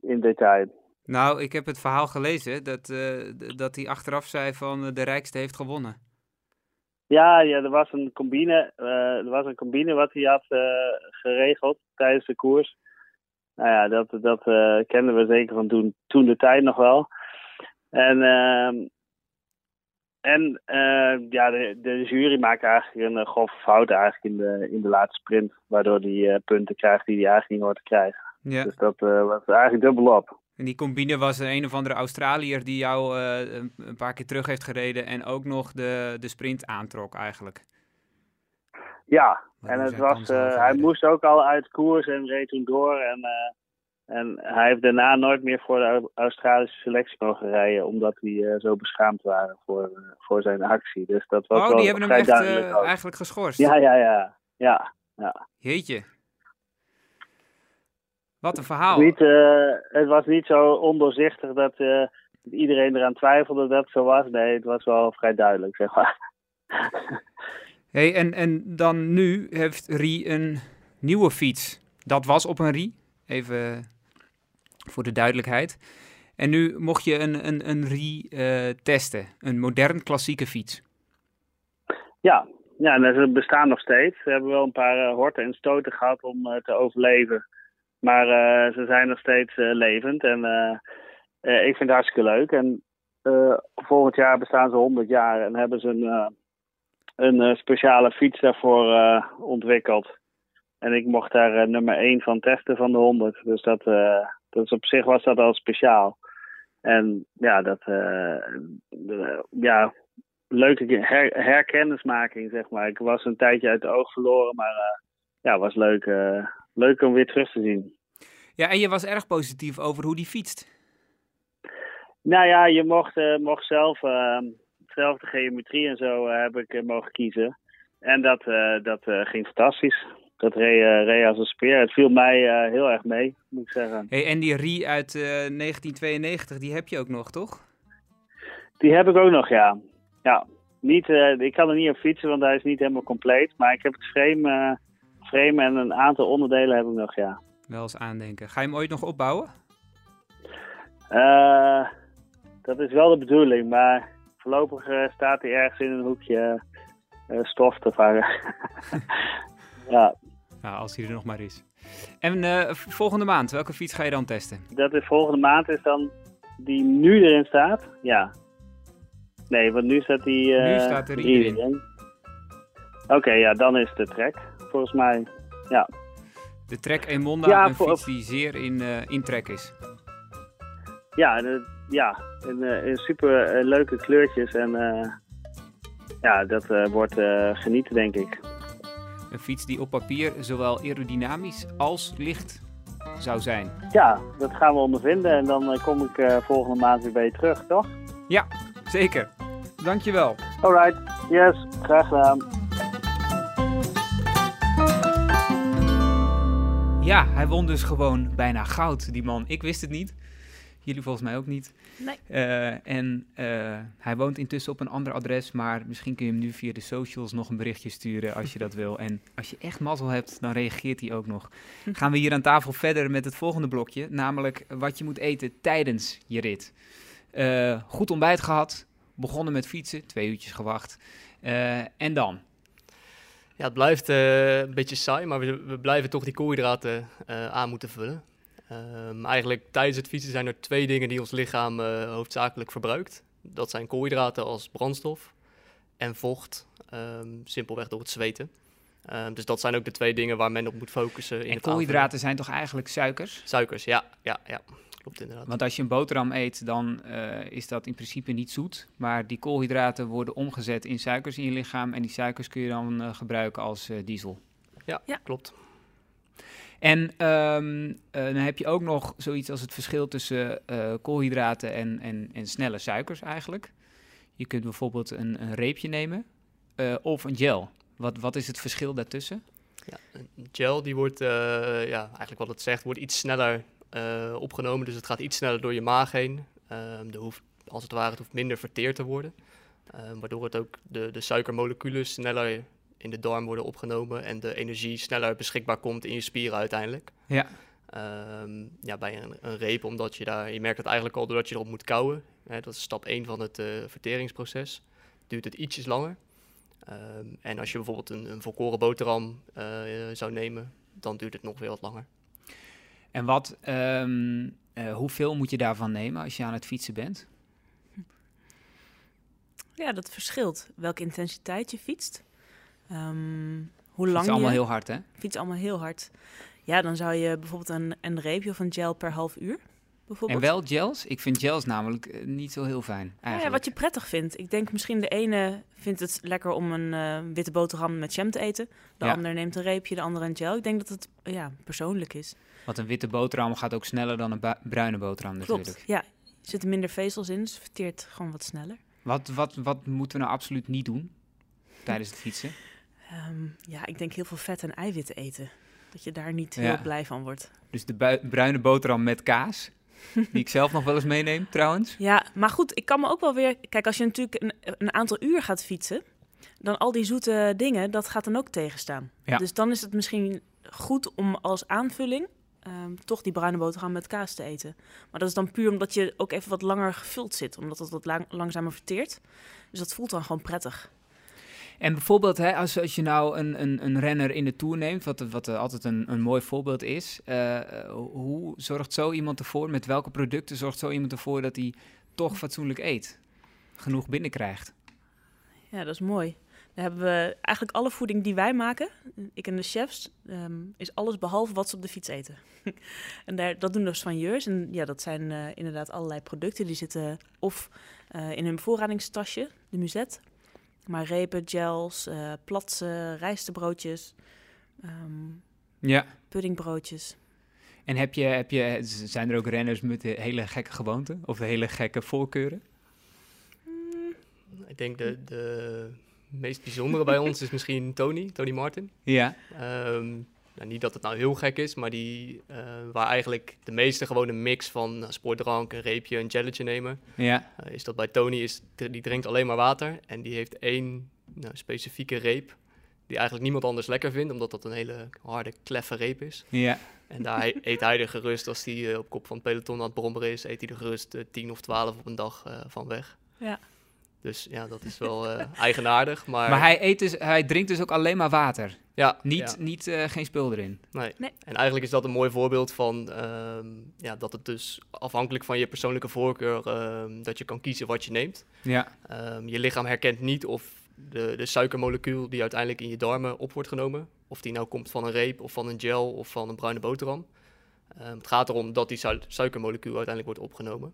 in detail. Nou, ik heb het verhaal gelezen dat, eh, dat hij achteraf zei van eh, de rijkste heeft gewonnen. Ja, ja, er was een combine, eh, er was een combine wat hij had geregeld tijdens de koers. Nou ja, dat, dat kenden we zeker van toen, toen de tijd nog wel. En, ehm, en ja, de, de jury maakte eigenlijk een grove fout eigenlijk in de, in de laatste sprint. Waardoor hij punten krijgt die hij eigenlijk niet hoort te krijgen. Ja. Dus dat was eigenlijk dubbelop. En die combine was een, een of andere Australiër die jou eh, een, paar keer terug heeft gereden en ook nog de, de sprint aantrok eigenlijk. Ja, en het was, eh, hij moest ook al uit koers en reed toen door. En, eh, en hij heeft daarna nooit meer voor de Au- Australische selectie mogen rijden, omdat die zo beschaamd waren voor, voor zijn actie. Dus dat was Oh, wel die hebben hem echt eigenlijk geschorst. Ja, ja, ja. ja. Jeetje. Wat een verhaal. Niet, eh, het was niet zo ondoorzichtig dat eh, iedereen eraan twijfelde dat het zo was. Nee, het was wel vrij duidelijk, zeg maar. [LAUGHS] Hey, en, en dan nu heeft Rie een nieuwe fiets. Dat was op een Rie, even voor de duidelijkheid. En nu mocht je een, een, een Rie eh, testen, een modern klassieke fiets. Ja, ja en ze bestaan nog steeds. Ze hebben wel een paar horten en stoten gehad om te overleven. Maar eh, ze zijn nog steeds eh, levend. En eh, ik vind het hartstikke leuk. En volgend jaar bestaan ze 100 jaar en hebben ze een, een speciale fiets daarvoor ontwikkeld. En ik mocht daar nummer 1 van testen van de 100. Dus dat, dat op zich was dat al speciaal. En ja, dat, de- ja, leuke her- herkennismaking, zeg maar. Ik was een tijdje uit de oog verloren, maar eh, ja, het was leuk, leuk om weer terug te zien. Ja, en je was erg positief over hoe die fietst. Nou ja, je mocht, eh, mocht zelf, eh, zelf de geometrie en zo eh, heb ik eh, mogen kiezen. En dat, dat ging fantastisch. Dat reed, reed als een speer. Het viel mij heel erg mee, moet ik zeggen. Hey, en die Rie uit eh, 1992, die heb je ook nog, toch? Die heb ik ook nog, ja. Ja, niet, ik kan er niet op fietsen, want hij is niet helemaal compleet. Maar ik heb het frame, frame en een aantal onderdelen heb ik nog, ja. Wel eens aandenken. Ga je hem ooit nog opbouwen? Eh, dat is wel de bedoeling, maar voorlopig eh, staat hij ergens in een hoekje eh, stof te vangen. [LAUGHS] ja, Nou, als hij er nog maar is. En volgende maand, welke fiets ga je dan testen? dat is volgende maand is dan die nu erin staat. Ja. Nee, want nu staat die... Nu staat er erin. Oké, ja, dan is de trek, volgens mij. De Trek Emonda, Ja, een fiets die zeer in, eh in trek is. Ja, de- ja, in, eh, in super eh, leuke kleurtjes. En ja, dat wordt genieten, denk ik. Een fiets die op papier zowel aerodynamisch als licht zou zijn. Ja, dat gaan we ondervinden. En dan kom ik volgende maand weer bij je terug, toch? Ja, zeker. Dankjewel. Alright, yes, graag gedaan. Ja, hij won dus gewoon bijna goud, die man. Ik wist het niet. Jullie volgens mij ook niet. Nee. Eh, en eh, hij woont intussen op een ander adres, maar misschien kun je hem nu via de socials nog een berichtje sturen als je dat [LAUGHS] wil. En als je echt mazzel hebt, dan reageert hij ook nog. Gaan we hier aan tafel verder met het volgende blokje, namelijk wat je moet eten tijdens je rit. Eh, goed ontbijt gehad, begonnen met fietsen, twee uurtjes gewacht. En dan? Ja, het blijft eh, een beetje saai, maar we, we blijven toch die koolhydraten eh, aan moeten vullen. Ehm, eigenlijk tijdens het fietsen zijn er twee dingen die ons lichaam eh, hoofdzakelijk verbruikt. Dat zijn koolhydraten als brandstof en vocht, ehm, simpelweg door het zweten. Ehm, dus dat zijn ook de twee dingen waar men op moet focussen. In En het koolhydraten zijn toch eigenlijk suikers? Suikers, ja, ja, ja. Klopt inderdaad. Want als je een boterham eet, dan eh, is dat in principe niet zoet. Maar die koolhydraten worden omgezet in suikers in je lichaam. En die suikers kun je dan eh, gebruiken als eh, diesel. Ja, Ja. klopt. En ehm, eh, dan heb je ook nog zoiets als het verschil tussen eh, koolhydraten en, en, en snelle suikers eigenlijk. Je kunt bijvoorbeeld een, een reepje nemen eh, of een gel. Wat, wat is het verschil daartussen? Ja, een gel die wordt, eh, ja, eigenlijk wat het zegt, wordt iets sneller eh, opgenomen. Dus het gaat iets sneller door je maag heen. Er hoeft, als het ware, het hoeft minder verteerd te worden. Ehm, waardoor het ook de, de suikermoleculen sneller in de darm worden opgenomen. En de energie sneller beschikbaar komt in je spieren uiteindelijk. Ja. Ehm, ja, bij een, een reep, omdat je daar, je merkt het eigenlijk al doordat je erop moet kouwen. Hè, dat is stap 1 van het eh, verteringsproces. Duurt het ietsjes langer. En als je bijvoorbeeld een, een volkoren boterham eh, zou nemen, dan duurt het nog weer wat langer. En wat, ehm, eh, hoeveel moet je daarvan nemen als je aan het fietsen bent? Ja, dat verschilt. Welke intensiteit je fietst. Ehm, hoe Het lang is allemaal je heel hard, hè? fietst allemaal heel hard. Ja, dan zou je bijvoorbeeld een, een reepje of een gel per half uur. En wel gels? Ik vind gels namelijk eh, niet zo heel fijn. Nou ja, wat je prettig vindt. Ik denk misschien de ene vindt het lekker om een eh, witte boterham met jam te eten. De Ja. ander neemt een reepje, de ander een gel. Ik denk dat het ja, persoonlijk is. Want een witte boterham gaat ook sneller dan een bruine boterham natuurlijk. Klopt. Ja, er zitten minder vezels in, dus verteert gewoon wat sneller. Wat, wat, wat moeten we nou absoluut niet doen tijdens het fietsen? [LAUGHS] Ehm, ja, ik denk heel veel vet en eiwitten eten. Dat je daar niet Ja. heel blij van wordt. Dus de bruine boterham met kaas, die ik zelf nog wel eens meeneem trouwens. [LAUGHS] Ja, maar goed, ik kan me ook wel weer... Kijk, als je natuurlijk een, een aantal uur gaat fietsen... dan al die zoete dingen, dat gaat dan ook tegenstaan. Ja. Dus dan is het misschien goed om als aanvulling... ehm, toch die bruine boterham met kaas te eten. Maar dat is dan puur omdat je ook even wat langer gevuld zit. Omdat het wat lang- langzamer verteert. Dus dat voelt dan gewoon prettig. En bijvoorbeeld, hè, als, als je nou een, een, een renner in de Tour neemt, wat, wat altijd een, een mooi voorbeeld is. eh, eh, hoe zorgt zo iemand ervoor, met welke producten zorgt zo iemand ervoor dat hij toch fatsoenlijk eet? Genoeg binnenkrijgt. Ja, dat is mooi. Dan hebben we eigenlijk alle voeding die wij maken, ik en de chefs, ehm, is alles behalve wat ze op de fiets eten. [LAUGHS] en daar, dat doen de soigneurs. En ja, dat zijn eh, inderdaad allerlei producten. Die zitten of in hun bevoorradingstasje, de muzet. Maar repen, gels, eh platsen, rijstebroodjes, ehm, Ja. puddingbroodjes. En heb je, heb je, zijn er ook renners met hele gekke gewoonten of hele gekke voorkeuren? Ik denk de, de meest bijzondere bij ons is misschien Tony, Tony Martin. Ja. Ehm, nou, niet dat het nou heel gek is, maar die, eh, waar eigenlijk de meeste gewoon een mix van nou, sportdrank, een reepje, een gelletje nemen. Ja. Eh, is dat bij Tony, is, die drinkt alleen maar water en die heeft één nou, specifieke reep die eigenlijk niemand anders lekker vindt, omdat dat een hele harde, kleffe reep is. Ja. En daar eet hij er gerust, als hij eh, op kop van het peloton aan het brommeren is, eet hij er gerust eh, 10 of 12 op een dag eh, van weg. Ja. Dus ja, dat is wel eh, [LAUGHS] eigenaardig, maar... Maar hij, eet dus, hij drinkt dus ook alleen maar water. ja, Niet, ja. niet eh, geen spul erin. Nee. Nee. En eigenlijk is dat een mooi voorbeeld van ehm, ja, dat het dus afhankelijk van je persoonlijke voorkeur ehm, dat je kan kiezen wat je neemt. Ja. Ehm, je lichaam herkent niet of de, de suikermolecuul die uiteindelijk in je darmen op wordt genomen, of die nou komt van een reep of van een gel of van een bruine boterham. Ehm, het gaat erom dat die su- suikermolecuul uiteindelijk wordt opgenomen.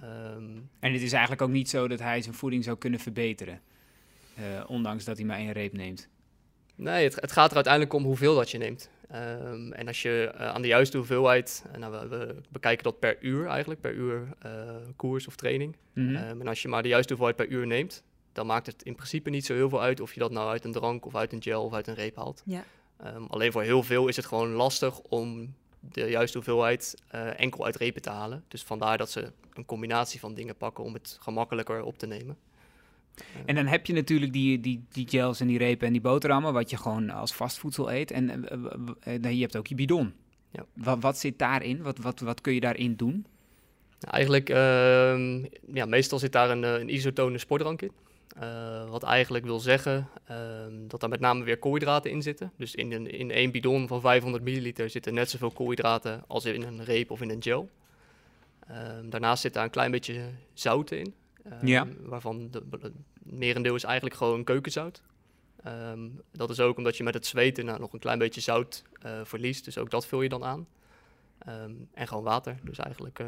Ehm, En het is eigenlijk ook niet zo dat hij zijn voeding zou kunnen verbeteren. eh, ondanks dat hij maar één reep neemt. Nee, het, het gaat er uiteindelijk om hoeveel dat je neemt. Ehm, en als je eh, aan de juiste hoeveelheid, eh, nou, we, we bekijken dat per uur eigenlijk, per uur eh, koers of training. Mhm. Ehm, en als je maar de juiste hoeveelheid per uur neemt, dan maakt het in principe niet zo heel veel uit of je dat nou uit een drank of uit een gel of uit een reep haalt. Ja. Ehm, alleen voor heel veel is het gewoon lastig om de juiste hoeveelheid eh, enkel uit repen te halen. Dus vandaar dat ze een combinatie van dingen pakken om het gemakkelijker op te nemen. En dan heb je natuurlijk die, die, die gels en die repen en die boterhammen, wat je gewoon als vastvoedsel eet. En eh, eh, je hebt ook je bidon. Ja. Wat, wat zit daarin? Wat, wat, wat kun je daarin doen? Nou, eigenlijk, ehm, ja, meestal zit daar een, eh, een isotone sportdrank in. Eh, wat eigenlijk wil zeggen ehm, dat daar met name weer koolhydraten in zitten. Dus in, een, in één bidon van 500 milliliter zitten net zoveel koolhydraten als in een reep of in een gel. Ehm, daarnaast zit daar een klein beetje zout in. ehm, Ja. Waarvan de, het merendeel is eigenlijk gewoon keukenzout. Dat is ook omdat je met het zweten nou, nog een klein beetje zout eh, verliest. Dus ook dat vul je dan aan. En gewoon water. Dus eigenlijk eh,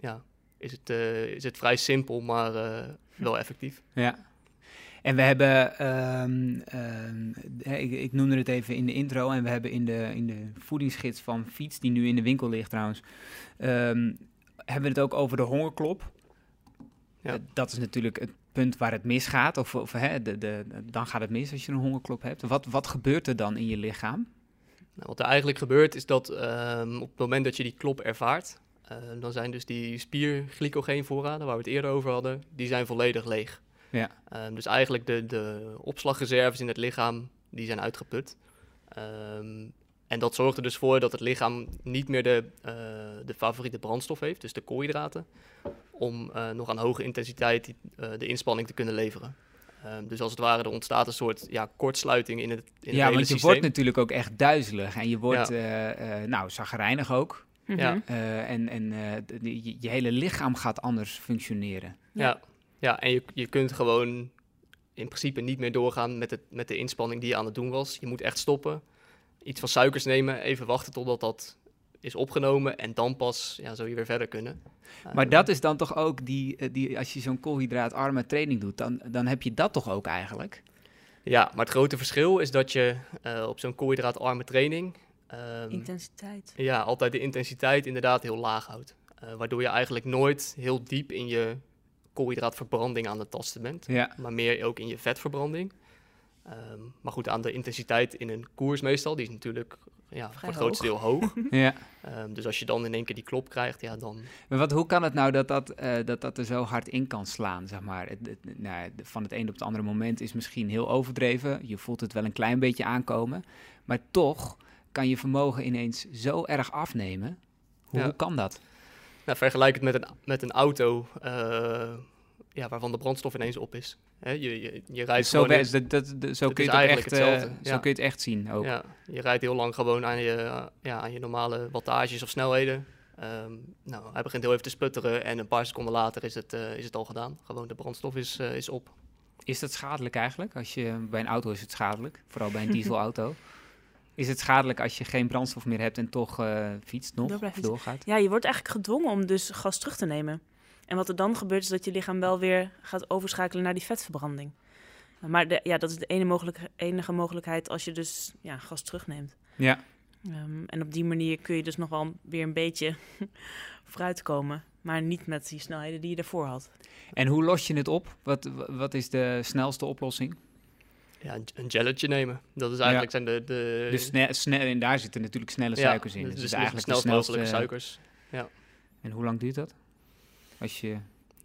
ja, is, het, is het vrij simpel, maar wel effectief. Ja. En we hebben, ehm, ehm, ik, ik noemde het even in de intro, en we hebben in de, in de voedingsgids van Fiets, die nu in de winkel ligt trouwens, ehm, hebben we het ook over de hongerklop. Ja. Eh, dat is natuurlijk het punt waar het misgaat, of, of hè, de, de, dan gaat het mis als je een hongerklop hebt. Wat, wat gebeurt er dan in je lichaam? Nou, wat er eigenlijk gebeurt is dat op het moment dat je die klop ervaart, eh, dan zijn dus die spierglycogeenvoorraden waar we het eerder over hadden, die zijn volledig leeg. Ja. Ehm, dus eigenlijk de, de opslagreserves in het lichaam, die zijn uitgeput. Ehm, en dat zorgt er dus voor dat het lichaam niet meer de, eh, de favoriete brandstof heeft, dus de koolhydraten, om eh, nog aan hoge intensiteit die, eh, de inspanning te kunnen leveren. Ehm, dus als het ware, er ontstaat een soort ja, kortsluiting in het, in het ja, hele want je systeem. wordt natuurlijk ook echt duizelig en je wordt, Ja. eh, eh, nou, zagrijnig ook. Mhm. Ja. Eh, en en eh, je, je hele lichaam gaat anders functioneren. Ja, ja en je, je kunt gewoon in principe niet meer doorgaan met, het, met de inspanning die je aan het doen was. Je moet echt stoppen, iets van suikers nemen, even wachten totdat dat is opgenomen en dan pas ja, zou je weer verder kunnen. Maar Eh, dat is dan toch ook die, eh, die als je zo'n koolhydraatarme training doet, dan, dan heb je dat toch ook eigenlijk? Ja, maar het grote verschil is dat je eh, op zo'n koolhydraatarme training ehm, Intensiteit. ja, altijd de intensiteit inderdaad heel laag houdt. Eh, waardoor je eigenlijk nooit heel diep in je koolhydraatverbranding aan het tasten bent. Ja. maar meer ook in je vetverbranding. Ehm, maar goed, aan de intensiteit in een koers meestal, die is natuurlijk ja, voor het grootste deel hoog. [LAUGHS] ja. Ehm, dus als je dan in één keer die klop krijgt, ja, dan... Maar wat, hoe kan het nou dat dat, eh, dat dat er zo hard in kan slaan, zeg maar? Het, het- nou, van het een op het andere moment is misschien heel overdreven. Je voelt het wel een klein beetje aankomen. Maar toch kan je vermogen ineens zo erg afnemen. Hoe, Ja. hoe kan dat? Nou, vergelijk het met een, met een auto eh, ja, waarvan de brandstof ineens op is. Hè, je, je, je rijdt zo gewoon... dat, dat, dat- zo kun je het echt, eh, hetzelfde, zo ja. kun je het echt zien ook. Ja, je rijdt heel lang gewoon aan je, ja, aan je normale wattages of snelheden. Ehm, nou, hij begint heel even te sputteren en een paar seconden later is het, eh, is het al gedaan. Gewoon de brandstof is, is op. Is dat schadelijk eigenlijk? Als je, bij een auto is het schadelijk, vooral bij een [LAUGHS] dieselauto. Is het schadelijk als je geen brandstof meer hebt en toch eh, fietst nog Door doorgaat? Ja, je wordt eigenlijk gedwongen om dus gas terug te nemen. En wat er dan gebeurt is dat je lichaam wel weer gaat overschakelen naar die vetverbranding. Maar de, ja, dat is de ene enige mogelijkheid als je dus ja, gas terugneemt. Ja. Ehm, en op die manier kun je dus nog wel weer een beetje [LAUGHS] vooruitkomen. Maar niet met die snelheden die je daarvoor had. En hoe los je het op? Wat, wat is de snelste oplossing? Ja, een, gelletje nemen. Dat is eigenlijk zijn de... de Dus snel, en daar zitten natuurlijk snelle ja, suikers in. dus Dus, eigenlijk de mogelijke snelste... suikers. En hoe lang duurt dat? Als je...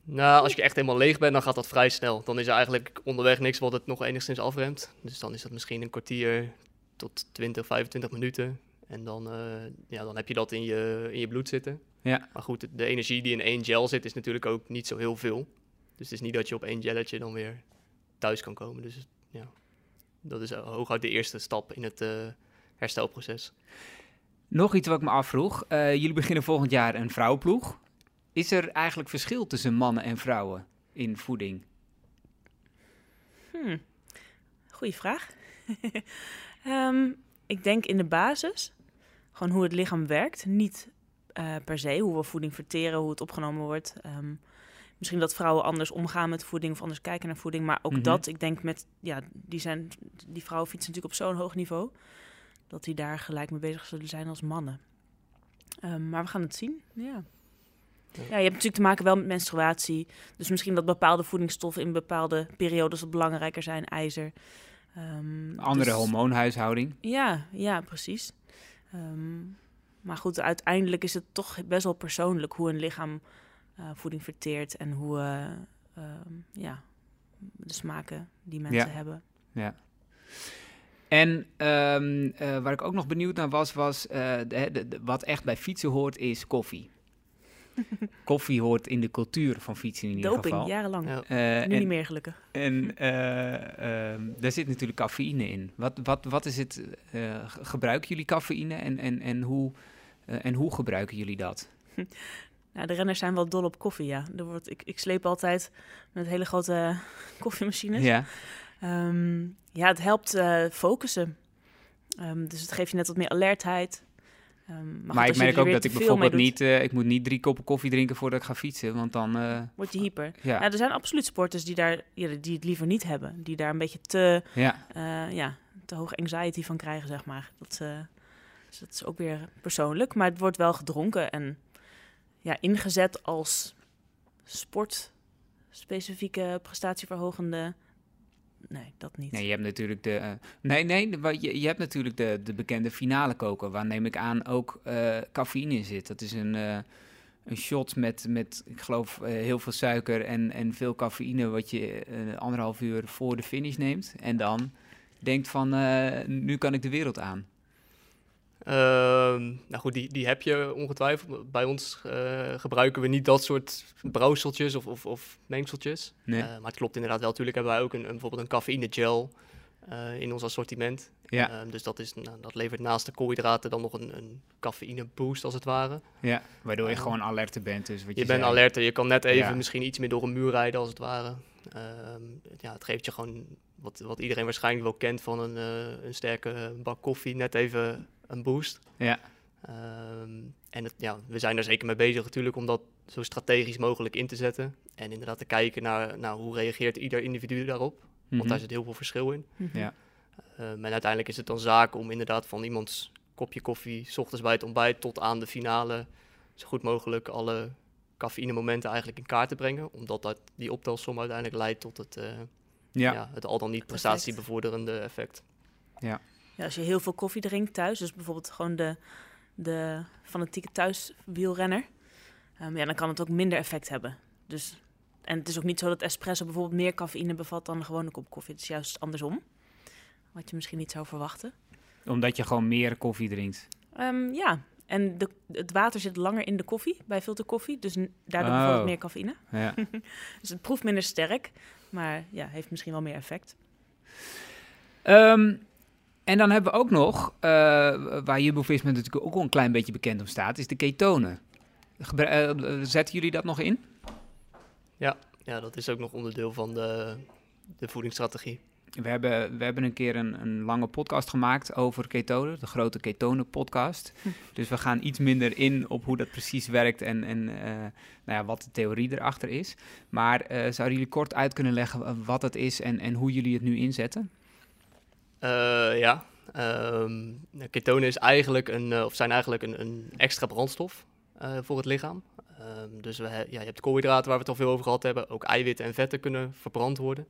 Nou, als je echt helemaal leeg bent, dan gaat dat vrij snel. Dan is er eigenlijk onderweg niks wat het nog enigszins afremt. Dus dan is dat misschien een kwartier tot 20, 25 minuten. En dan, eh, ja, dan heb je dat in je, in je bloed zitten. Ja. Maar goed, de energie die in één gel zit, is natuurlijk ook niet zo heel veel. Dus het is niet dat je op één gelletje dan weer thuis kan komen. Dus ja, dat is eh, hooguit de eerste stap in het eh, herstelproces. Nog iets wat ik me afvroeg. Eh, jullie beginnen volgend jaar een vrouwenploeg. Is er eigenlijk verschil tussen mannen en vrouwen in voeding? Hmm. Goeie vraag. [LAUGHS] Ehm, ik denk in de basis, gewoon hoe het lichaam werkt, niet eh, per se, hoe we voeding verteren, hoe het opgenomen wordt. Ehm, misschien dat vrouwen anders omgaan met voeding of anders kijken naar voeding. Maar ook Mhm. dat, ik denk met, ja, die, zijn, die vrouwen fietsen natuurlijk op zo'n hoog niveau. Dat die daar gelijk mee bezig zullen zijn als mannen. Ehm, maar we gaan het zien, ja. Ja, je hebt natuurlijk te maken wel met menstruatie. Dus misschien dat bepaalde voedingsstoffen in bepaalde periodes wat belangrijker zijn. IJzer. Ehm, Andere dus- hormoonhuishouding. Ja, ja, precies. Ehm, maar goed, uiteindelijk is het toch best wel persoonlijk hoe een lichaam eh, voeding verteert en hoe eh, ehm, ja, de smaken die mensen Ja. hebben. Ja. En ehm, eh, waar ik ook nog benieuwd naar was, was eh, de, de- de- wat echt bij fietsen hoort, is koffie. [LAUGHS] koffie hoort in de cultuur van fietsen in ieder Doping, geval. jarenlang. Ja. Eh, Nu en, niet meer gelukkig. En [LAUGHS] eh, ehm, daar zit natuurlijk cafeïne in. Wat, wat, wat is het? eh, ge- gebruiken jullie cafeïne en, en, en, hoe, en hoe gebruiken jullie dat? [LAUGHS] Nou, de renners zijn wel dol op koffie, ja. Er wordt, ik, ik sleep altijd met hele grote [LAUGHS] koffiemachines. Ja, Ehm, ja, het helpt eh, focussen. Ehm, dus het geeft je net wat meer alertheid. Ehm, maar ik merk er ook dat ik bijvoorbeeld niet, eh, ik moet niet drie koppen koffie drinken voordat ik ga fietsen, want dan, eh, Word je hyper. ja, Ja, er zijn absoluut sporters die, daar, ja, die het liever niet hebben. Die daar een beetje te, ja, ja, te hoog anxiety van krijgen, zeg maar. Dat, dus dat is ook weer persoonlijk. Maar het wordt wel gedronken en ja, ingezet als sportspecifieke prestatieverhogende... Nee, dat niet. Nee, je hebt natuurlijk de. eh, nee, nee, je, je hebt natuurlijk de, de bekende finale koken, waar neem ik aan ook eh, cafeïne in zit. Dat is een, eh, een shot met, met ik geloof, heel veel suiker en, en veel cafeïne, wat je anderhalf uur voor de finish neemt. En dan denkt van, nu kan ik de wereld aan. Ehm, nou goed, die, die heb je ongetwijfeld. Bij ons eh, gebruiken we niet dat soort brouwseltjes of, of, of mengseltjes. Nee. Eh, maar het klopt inderdaad wel. Natuurlijk hebben wij ook een, een, bijvoorbeeld een cafeïne gel eh, in ons assortiment. Ja. Ehm, dus dat, is, nou, dat levert naast de koolhydraten dan nog een, een cafeïne boost als het ware. Ja, waardoor je Eh, gewoon alerter bent. Dus wat je, Je bent alerter, je kan net even Ja. misschien iets meer door een muur rijden als het ware. Ehm, ja, het geeft je gewoon wat, wat iedereen waarschijnlijk wel kent van een, een sterke bak koffie, net even een boost. Ja, Ehm, en het, ja, we zijn er zeker mee bezig natuurlijk om dat zo strategisch mogelijk in te zetten. En inderdaad te kijken naar nou, hoe reageert ieder individu daarop. Want mhm. daar zit heel veel verschil in. Mhm. Ja. Ehm, en uiteindelijk is het dan zaak om inderdaad van iemands kopje koffie, s ochtends bij het ontbijt tot aan de finale, zo goed mogelijk alle cafeïne momenten eigenlijk in kaart te brengen. Omdat dat, die optelsom uiteindelijk leidt tot het, eh, ja. ja. het al dan niet prestatiebevorderende effect. Ja, als je heel veel koffie drinkt thuis, dus bijvoorbeeld gewoon de, de fanatieke thuiswielrenner, ehm, ja, dan kan het ook minder effect hebben. Dus, en het is ook niet zo dat espresso bijvoorbeeld meer cafeïne bevat dan een gewone kop koffie. Het is juist andersom, wat je misschien niet zou verwachten. omdat je gewoon meer koffie drinkt. Ehm, ja, en de, het water zit langer in de koffie, bij filterkoffie, dus daardoor Oh. bijvoorbeeld meer cafeïne. Ja. [LAUGHS] Dus het proeft minder sterk, maar ja, heeft misschien wel meer effect. Ehm, en dan hebben we ook nog, eh, waar Jumbo-Visma natuurlijk ook wel een klein beetje bekend om staat, is de ketonen. Eh, zetten jullie dat nog in? Ja, dat is ook nog onderdeel van de, de voedingsstrategie. We hebben, we hebben een keer een, een lange podcast gemaakt over ketonen, de grote ketonen-podcast. Dus we gaan iets minder in op hoe dat precies werkt en, en eh, nou ja, wat de theorie erachter is. Maar eh, zouden jullie kort uit kunnen leggen wat het is en, en hoe jullie het nu inzetten? Eh, ja, ehm, ketonen is eigenlijk een, eh, of zijn eigenlijk een, een extra brandstof eh, voor het lichaam. Ehm, dus we, ja, je hebt koolhydraten waar we het al veel over gehad hebben. Ook eiwitten en vetten kunnen verbrand worden.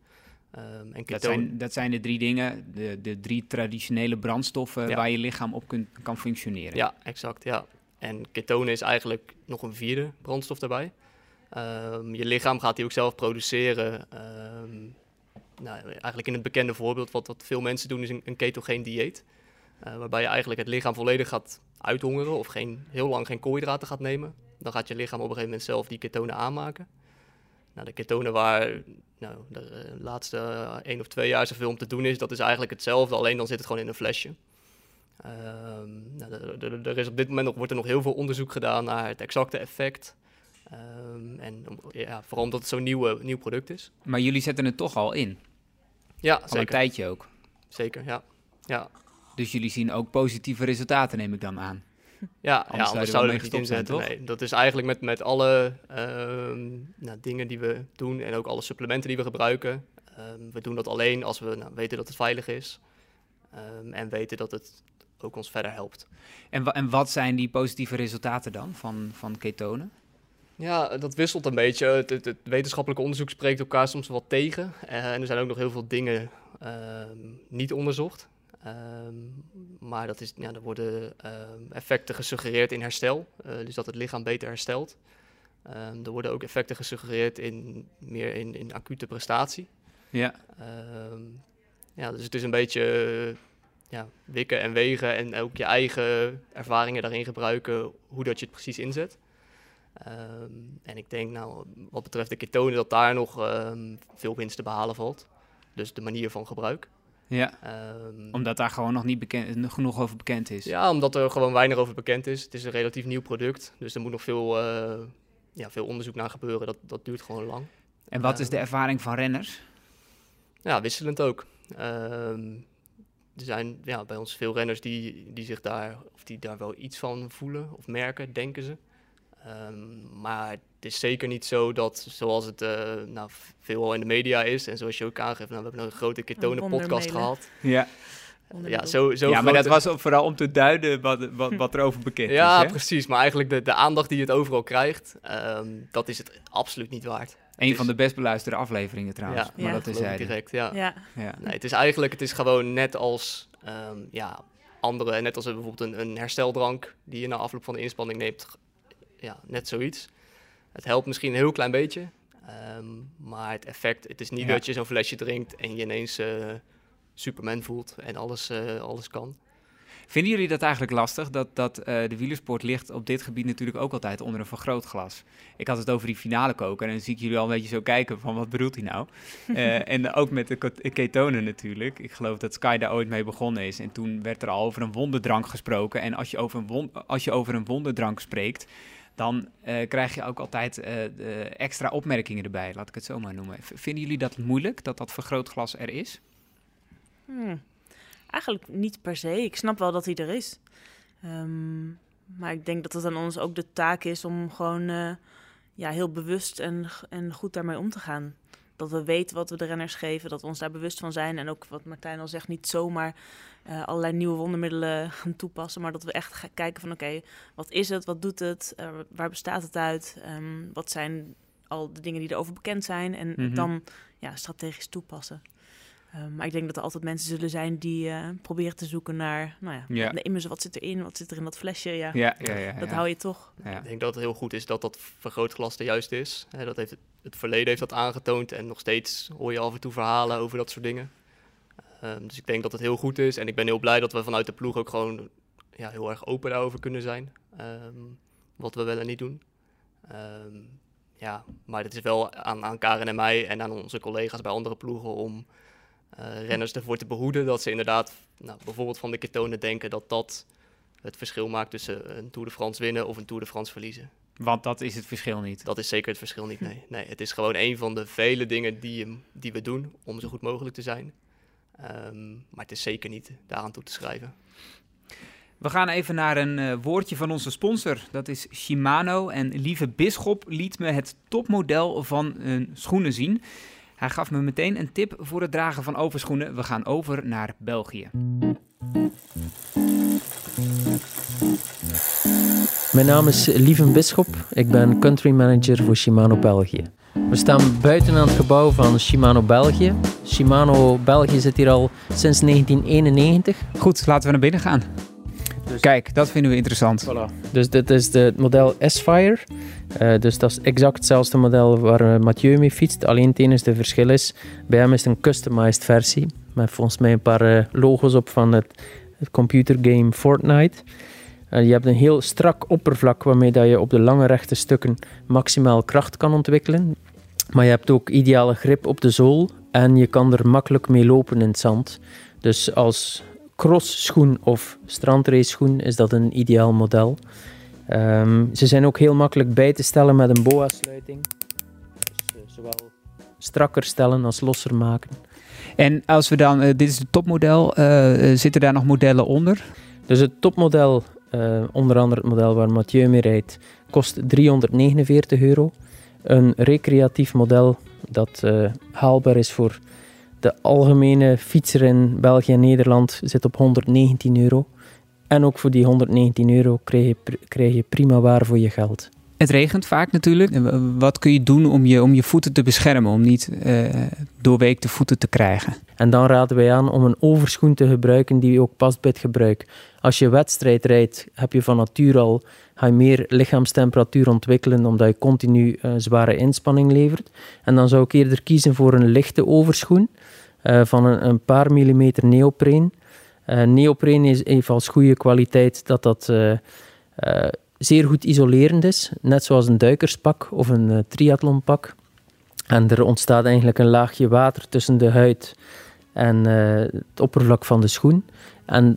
Ehm, en Dat ketonen, zijn, dat zijn de drie dingen, de, de drie traditionele brandstoffen Ja. waar je lichaam op kunt, kan functioneren. Ja, exact, ja. En ketonen is eigenlijk nog een vierde brandstof daarbij. Je lichaam gaat die ook zelf produceren. Nou, eigenlijk in het bekende voorbeeld, wat, wat veel mensen doen, is een, een ketogeen dieet. Eh, waarbij je eigenlijk het lichaam volledig gaat uithongeren of geen, heel lang geen koolhydraten gaat nemen. Dan gaat je lichaam op een gegeven moment zelf die ketonen aanmaken. Nou, de ketonen waar nou, de eh, laatste eh, één of twee jaar zoveel om te doen is, dat is eigenlijk hetzelfde, alleen dan zit het gewoon in een flesje. Ehm, nou, er is op dit moment nog, wordt er nog heel veel onderzoek gedaan naar het exacte effect. Ehm, en ja, vooral omdat het zo'n nieuw, nieuw product is. Maar jullie zetten het toch al in, Ja, al een zeker. tijdje ook. Zeker, ja. ja. Dus jullie zien ook positieve resultaten, neem ik dan aan. Ja, Anders ja, anders er zouden we het niet zijn, inzetten. toch? Nee, dat is eigenlijk met, met alle ehm, nou, dingen die we doen en ook alle supplementen die we gebruiken. Ehm, we doen dat alleen als we nou, weten dat het veilig is en weten dat het ook ons verder helpt. En, en wat zijn die positieve resultaten dan van, van ketonen? Ja, dat wisselt een beetje. Het, het, het wetenschappelijk onderzoek spreekt elkaar soms wel tegen. Eh, en er zijn ook nog heel veel dingen ehm, niet onderzocht. Ehm, maar dat is, ja, er worden ehm, effecten gesuggereerd in herstel, eh, dus dat het lichaam beter herstelt. Er worden ook effecten gesuggereerd in meer in, in acute prestatie. Ja. Ja, dus het is een beetje ja, wikken en wegen en ook je eigen ervaringen daarin gebruiken, hoe dat je het precies inzet. Ehm, en ik denk, nou, wat betreft de ketonen, dat daar nog ehm, veel winst te behalen valt. Dus de manier van gebruik. Ja, Ehm, omdat daar gewoon nog niet bekend, genoeg over bekend is. ja, omdat er gewoon weinig over bekend is. Het is een relatief nieuw product, dus er moet nog veel, eh, ja, veel onderzoek naar gebeuren. Dat, dat duurt gewoon lang. En wat is de ervaring van renners? Ja, wisselend ook. Er zijn ja, bij ons veel renners die, die zich daar, of die daar wel iets van voelen of merken, denken ze. Ehm, maar het is zeker niet zo dat, zoals het eh nou, veelal in de media is, en zoals je ook aangeeft, nou, we hebben een grote ketonen-podcast wondermelen. gehad. Ja, Ja, zo, zo ja maar dat was vooral om te duiden wat, wat, wat er over bekend Ja, is. Hè? precies. Maar eigenlijk de, de aandacht die het overal krijgt, ehm, dat is het absoluut niet waard. Een is- van de best beluisterde afleveringen trouwens. Ja, maar Ja. dat is direct, ja. Ja, Ja. Nee, het is eigenlijk, het is gewoon net als ehm, ja, andere, net als bijvoorbeeld een, een hersteldrank die je na afloop van de inspanning neemt, ja, net zoiets. Het helpt misschien een heel klein beetje, ehm, maar het effect, het is niet Ja. dat je zo'n flesje drinkt en je ineens eh, Superman voelt en alles, eh, alles kan. Vinden jullie dat eigenlijk lastig? Dat, dat eh, de wielersport ligt op dit gebied natuurlijk ook altijd onder een vergrootglas. Ik had het over die finale koken en dan zie ik jullie al een beetje zo kijken van wat bedoelt hij nou? [LAUGHS] En ook met de ketonen natuurlijk. Ik geloof dat Sky daar ooit mee begonnen is. En toen werd er al over een wonderdrank gesproken. En als je over een, won- als je over een wonderdrank spreekt, dan eh, krijg je ook altijd eh, de extra opmerkingen erbij, laat ik het zo maar noemen. Vinden jullie dat moeilijk, dat dat vergrootglas er is? Hmm. Eigenlijk niet per se. Ik snap wel dat hij er is. Ehm, maar ik denk dat het aan ons ook de taak is om gewoon eh, ja, heel bewust en, en goed daarmee om te gaan. Dat we weten wat we de renners geven, dat we ons daar bewust van zijn. En ook wat Martijn al zegt, niet zomaar eh, allerlei nieuwe wondermiddelen [LAUGHS] gaan toepassen. Maar dat we echt gaan kijken van oké, wat is het, wat doet het, Eh, waar bestaat het uit? Ehm, wat zijn al de dingen die erover bekend zijn? En Mhm. dan ja, strategisch toepassen. Ehm, maar ik denk dat er altijd mensen zullen zijn die eh, proberen te zoeken naar, nou ja, Ja. nemen ze wat zit erin, wat zit er in dat flesje, ja, Ja, ja, ja. dat ja. hou je toch. Ja. Ik denk dat het heel goed is dat dat vergrootglas de juiste is. Hè, dat heeft het, verleden heeft dat aangetoond en nog steeds hoor je af en toe verhalen over dat soort dingen. Ehm, dus ik denk dat het heel goed is en ik ben heel blij dat we vanuit de ploeg ook gewoon ja, heel erg open daarover kunnen zijn. Ehm, wat we wel en niet doen. Ehm, ja, maar het is wel aan, aan Karen en mij en aan onze collega's bij andere ploegen om eh, renners ervoor te behoeden dat ze inderdaad nou, bijvoorbeeld van de ketonen denken dat dat het verschil maakt tussen een Tour de France winnen of een Tour de France verliezen. Want dat is het verschil niet. Dat is zeker het verschil niet, nee. nee het is gewoon een van de vele dingen die, je- die we doen om zo goed mogelijk te zijn. Ehm, maar het is zeker niet daaraan toe te schrijven. We gaan even naar een eh, woordje van onze sponsor. Dat is Shimano. En lieve Bisschop liet me het topmodel van hun schoenen zien. Hij gaf me meteen een tip voor het dragen van overschoenen. We gaan over naar België. Mijn naam is Lieven Bisschop. Ik ben country manager voor Shimano België. We staan buiten aan het gebouw van Shimano België. Shimano België zit hier al sinds 1991. Goed, laten we naar binnen gaan. Dus- Kijk, dat vinden we interessant. Voilà. Dus dit is de, het model S-Fire. Eh, dus dat is exact hetzelfde model waar eh, Mathieu mee fietst. Alleen het enige verschil is, bij hem is het een customized versie. Met volgens mij een paar eh, logo's op van het, het computergame Fortnite. Eh, je hebt een heel strak oppervlak waarmee dat je op de lange rechte stukken maximaal kracht kan ontwikkelen. Maar je hebt ook ideale grip op de zool en je kan er makkelijk mee lopen in het zand. Dus als crossschoen of strandrace schoen is dat een ideaal model. Ehm, ze zijn ook heel makkelijk bij te stellen met een BOA-sluiting. Dus eh, zowel strakker stellen als losser maken. En als we dan, eh, dit is het topmodel, zitten daar nog modellen onder? Dus het topmodel eh, onder andere het model waar Mathieu mee rijdt, kost 349 euro. Een recreatief model dat eh, haalbaar is voor de algemene fietser in België en Nederland zit op 119 euro. En ook voor die 119 euro krijg je, pr- krijg je prima waar voor je geld. Het regent vaak natuurlijk. Wat kun je doen om je, om je voeten te beschermen, om niet eh doorweekte voeten te krijgen? En dan raden wij aan om een overschoen te gebruiken die ook past bij het gebruik. Als je wedstrijd rijdt, heb je van nature al ga meer lichaamstemperatuur ontwikkelen omdat je continu eh, zware inspanning levert. En dan zou ik eerder kiezen voor een lichte overschoen eh, van een, paar millimeter neopreen. Eh neopreen is, heeft als goede kwaliteit dat dat zeer goed isolerend is, net zoals een duikerspak of een triathlonpak. En er ontstaat eigenlijk een laagje water tussen de huid en het oppervlak van de schoen. En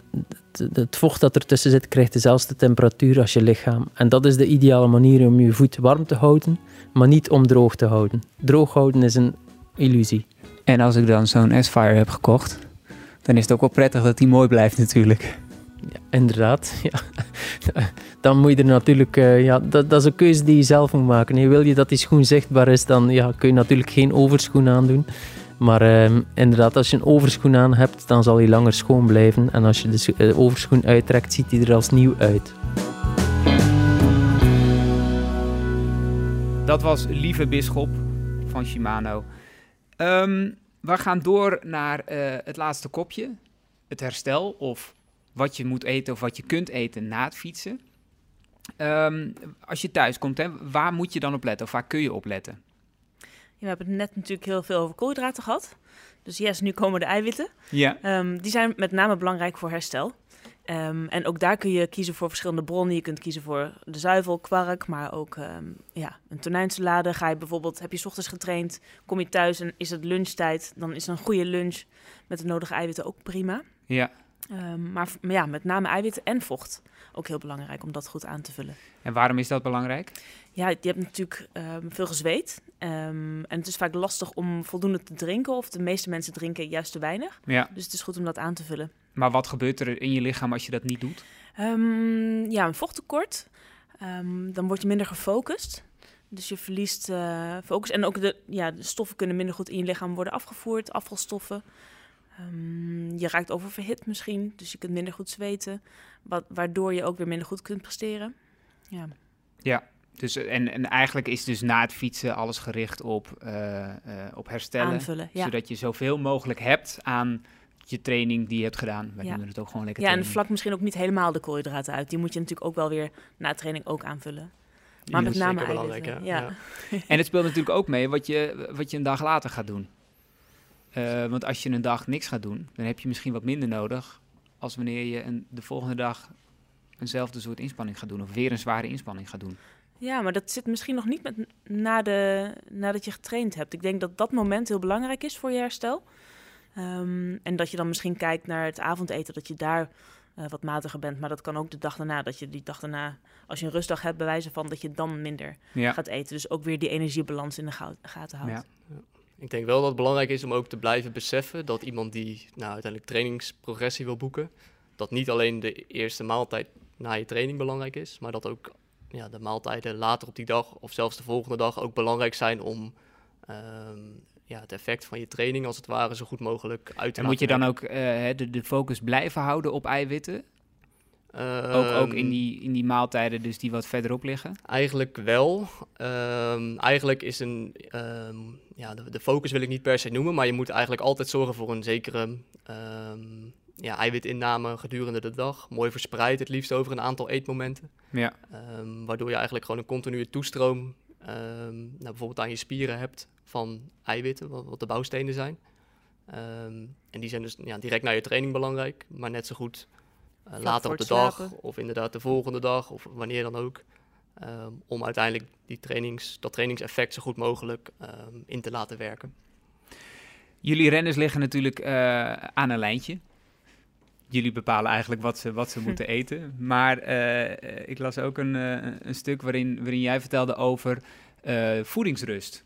het, vocht dat ertussen zit, krijgt dezelfde temperatuur als je lichaam. En dat is de ideale manier om je voet warm te houden, maar niet om droog te houden. Droog houden is een illusie. En als ik dan zo'n S-Fire heb gekocht, dan is het ook wel prettig dat die mooi blijft natuurlijk. Ja, inderdaad. [LAUGHS] Ja. Dan moet je er natuurlijk... eh, ja, dat, dat is een keuze die je zelf moet maken. hè. Wil je dat die schoen zichtbaar is, dan ja, kun je natuurlijk geen overschoen aandoen. Maar ehm, inderdaad, als je een overschoen aan hebt, dan zal hij langer schoon blijven. En als je de eh, overschoen uittrekt, ziet hij er als nieuw uit. Dat was Lieve Bisschop van Shimano. Ehm, we gaan door naar eh, het laatste kopje. Het herstel of wat je moet eten of wat je kunt eten na het fietsen. Ehm, als je thuis komt, hè, waar moet je dan op letten of waar kun je op letten? We hebben het net natuurlijk heel veel over koolhydraten gehad. Dus yes, nu komen de eiwitten. Ja. Ehm, die zijn met name belangrijk voor herstel. Ehm, en ook daar kun je kiezen voor verschillende bronnen. Je kunt kiezen voor de zuivel, kwark, maar ook ehm, ja, een tonijnsalade. Ga je bijvoorbeeld, heb je 's ochtends getraind, kom je thuis en is het lunchtijd, dan is een goede lunch met de nodige eiwitten ook prima. Ja. Ehm, maar, ja, met name eiwitten en vocht. Ook heel belangrijk om dat goed aan te vullen. En waarom is dat belangrijk? Ja, je hebt natuurlijk ehm, veel gezweet. Ehm, en het is vaak lastig om voldoende te drinken. Of de meeste mensen drinken juist te weinig. Ja. Dus het is goed om dat aan te vullen. Maar wat gebeurt er in je lichaam als je dat niet doet? Ja, een vochttekort. Dan word je minder gefocust. Dus je verliest eh, focus. En ook de, ja, de stoffen kunnen minder goed in je lichaam worden afgevoerd. Afvalstoffen. Ehm, je raakt oververhit misschien. Dus je kunt minder goed zweten. Wat, waardoor je ook weer minder goed kunt presteren. Ja. Ja, dus, eh, en, en eigenlijk is dus na het fietsen alles gericht op, eh, eh, op herstellen. Aanvullen, ja. Zodat je zoveel mogelijk hebt aan je training die je hebt gedaan. Wij Ja. noemen het ook gewoon lekker Ja, en vlak misschien ook niet helemaal de koolhydraten uit. Die moet je natuurlijk ook wel weer na training ook aanvullen. Maar met name belangrijk, Ja. En het speelt natuurlijk ook mee wat je, wat je een dag later gaat doen. Eh, want als je een dag niks gaat doen, dan heb je misschien wat minder nodig... als wanneer je een, de volgende dag eenzelfde soort inspanning gaat doen... of weer een zware inspanning gaat doen. ja, maar dat zit misschien nog niet met, na de, nadat je getraind hebt. Ik denk dat dat moment heel belangrijk is voor je herstel. Ehm, en dat je dan misschien kijkt naar het avondeten, dat je daar eh, wat matiger bent. Maar dat kan ook de dag daarna, dat je die dag daarna, als je een rustdag hebt, bewijzen van dat je dan minder Ja. gaat eten. Dus ook weer die energiebalans in de gaten houdt. Ja. Ik denk wel dat het belangrijk is om ook te blijven beseffen dat iemand die nou, uiteindelijk trainingsprogressie wil boeken, dat niet alleen de eerste maaltijd na je training belangrijk is, maar dat ook ja, de maaltijden later op die dag of zelfs de volgende dag ook belangrijk zijn om ehm, ja, het effect van je training als het ware zo goed mogelijk uit te En moet je dan ook eh, de focus blijven houden op eiwitten? Ook ook in, Ehm, die, in die maaltijden dus die wat verderop liggen? Eigenlijk wel. Ehm, eigenlijk is een. ehm, ja, de, de focus wil ik niet per se noemen, maar je moet eigenlijk altijd zorgen voor een zekere ja, eiwitinname gedurende de dag. Mooi verspreid, het liefst over een aantal eetmomenten. Ja. Waardoor je eigenlijk gewoon een continue toestroom nou, bijvoorbeeld aan je spieren hebt van eiwitten, wat, wat de bouwstenen zijn. En die zijn dus ja, direct na je training belangrijk, maar net zo goed later voor op de dag of inderdaad de volgende dag of wanneer dan ook. ehm, om uiteindelijk die trainings, dat trainingseffect zo goed mogelijk ehm, in te laten werken. Jullie renners liggen natuurlijk eh, aan een lijntje. Jullie bepalen eigenlijk wat ze, wat ze [LAUGHS] moeten eten. Maar eh, ik las ook een, eh, een stuk waarin, waarin jij vertelde over eh, voedingsrust.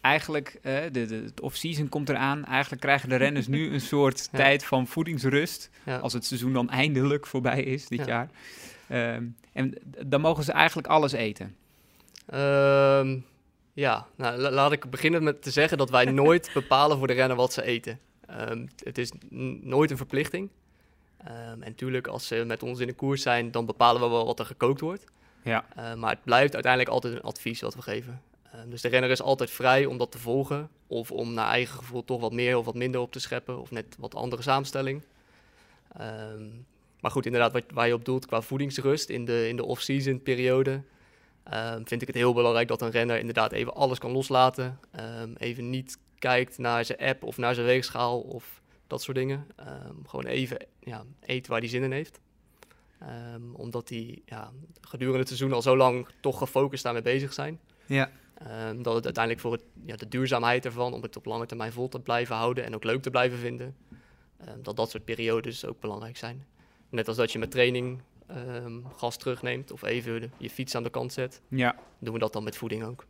Eigenlijk, eh, de, de, het off-season komt eraan. Eigenlijk krijgen de renners nu [LAUGHS] een soort Ja. tijd van voedingsrust. Ja. Als het seizoen dan eindelijk voorbij is dit Ja. jaar. Ehm, en dan mogen ze eigenlijk alles eten. Ehm, ja, nou, la- laat ik beginnen met te zeggen dat wij [LAUGHS] nooit bepalen voor de renner wat ze eten. Ehm, het is nooit een verplichting. En natuurlijk, als ze met ons in de koers zijn, dan bepalen we wel wat er gekookt wordt. Ja. Maar het blijft uiteindelijk altijd een advies wat we geven. Ehm, dus de renner is altijd vrij om dat te volgen. Of om naar eigen gevoel toch wat meer of wat minder op te scheppen. Of net wat andere samenstelling. Ehm, maar goed, inderdaad, wat, waar je op doelt qua voedingsrust in de, in de off-season periode. ehm, vind ik het heel belangrijk dat een renner inderdaad even alles kan loslaten. Ehm, even niet kijkt naar zijn app of naar zijn weegschaal of dat soort dingen. Gewoon even ja, eet waar hij zin in heeft. Omdat die ja, gedurende het seizoen al zo lang toch gefocust daarmee bezig zijn. Ja. Ehm, dat het uiteindelijk voor het, ja, de duurzaamheid ervan, om het op lange termijn vol te blijven houden en ook leuk te blijven vinden, ehm, dat dat soort periodes ook belangrijk zijn. Net als dat je met training ehm, gas terugneemt of even je fiets aan de kant zet, Ja. doen we dat dan met voeding ook.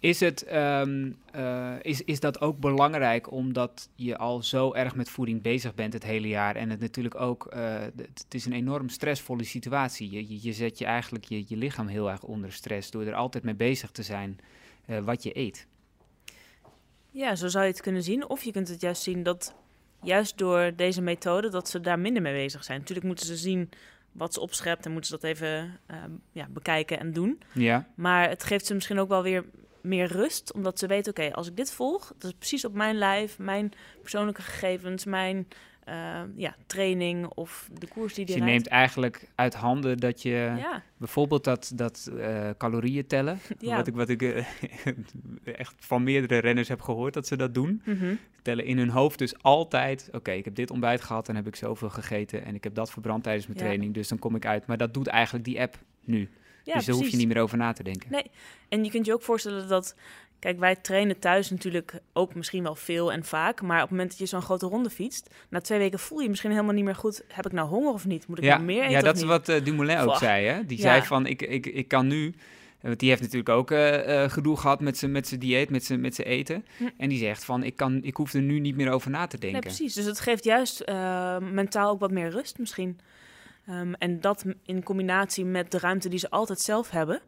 Is, het, ehm, eh, is, is dat ook belangrijk omdat je al zo erg met voeding bezig bent het hele jaar? En het natuurlijk ook, eh, het, het is een enorm stressvolle situatie. Je, je, je zet je eigenlijk je, je lichaam heel erg onder stress door er altijd mee bezig te zijn eh, wat je eet. Ja, zo zou je het kunnen zien. Of je kunt het juist zien dat juist door deze methode dat ze daar minder mee bezig zijn. Natuurlijk moeten ze zien wat ze opschept en moeten ze dat even ehm, ja, bekijken en doen. Ja. Maar het geeft ze misschien ook wel weer meer rust, omdat ze weten, oké, als ik dit volg, dat is precies op mijn lijf, mijn persoonlijke gegevens, mijn eh, ja, training of de koers die Dus je rijdt. neemt eigenlijk uit handen dat je Ja. bijvoorbeeld dat, dat eh, calorieën tellen, [LAUGHS] Ja. wat ik, wat ik eh, [LAUGHS] echt van meerdere renners heb gehoord dat ze dat doen. Mhm. Tellen in hun hoofd dus altijd, oké, ik heb dit ontbijt gehad en heb ik zoveel gegeten en ik heb dat verbrand tijdens mijn Ja. training, dus dan kom ik uit. Maar dat doet eigenlijk die app nu. Ja, dus daar hoef je niet meer over na te denken. Nee, en je kunt je ook voorstellen dat... Kijk, wij trainen thuis natuurlijk ook misschien wel veel en vaak. Maar op het moment dat je zo'n grote ronde fietst... Na twee weken voel je misschien helemaal niet meer goed... Heb ik nou honger of niet? Moet ik ja, nou meer eten ja, dat is wat eh, Dumoulin ook zei. Hè? Die Ja. zei van, ik, ik, ik kan nu... Want die heeft natuurlijk ook eh, gedoe gehad met zijn met zijn dieet, met zijn met zijn eten. Hm. En die zegt van, ik, kan, ik hoef er nu niet meer over na te denken. Nee, precies. Dus het geeft juist mentaal ook wat meer rust misschien. Ehm, en dat in combinatie met de ruimte die ze altijd zelf hebben.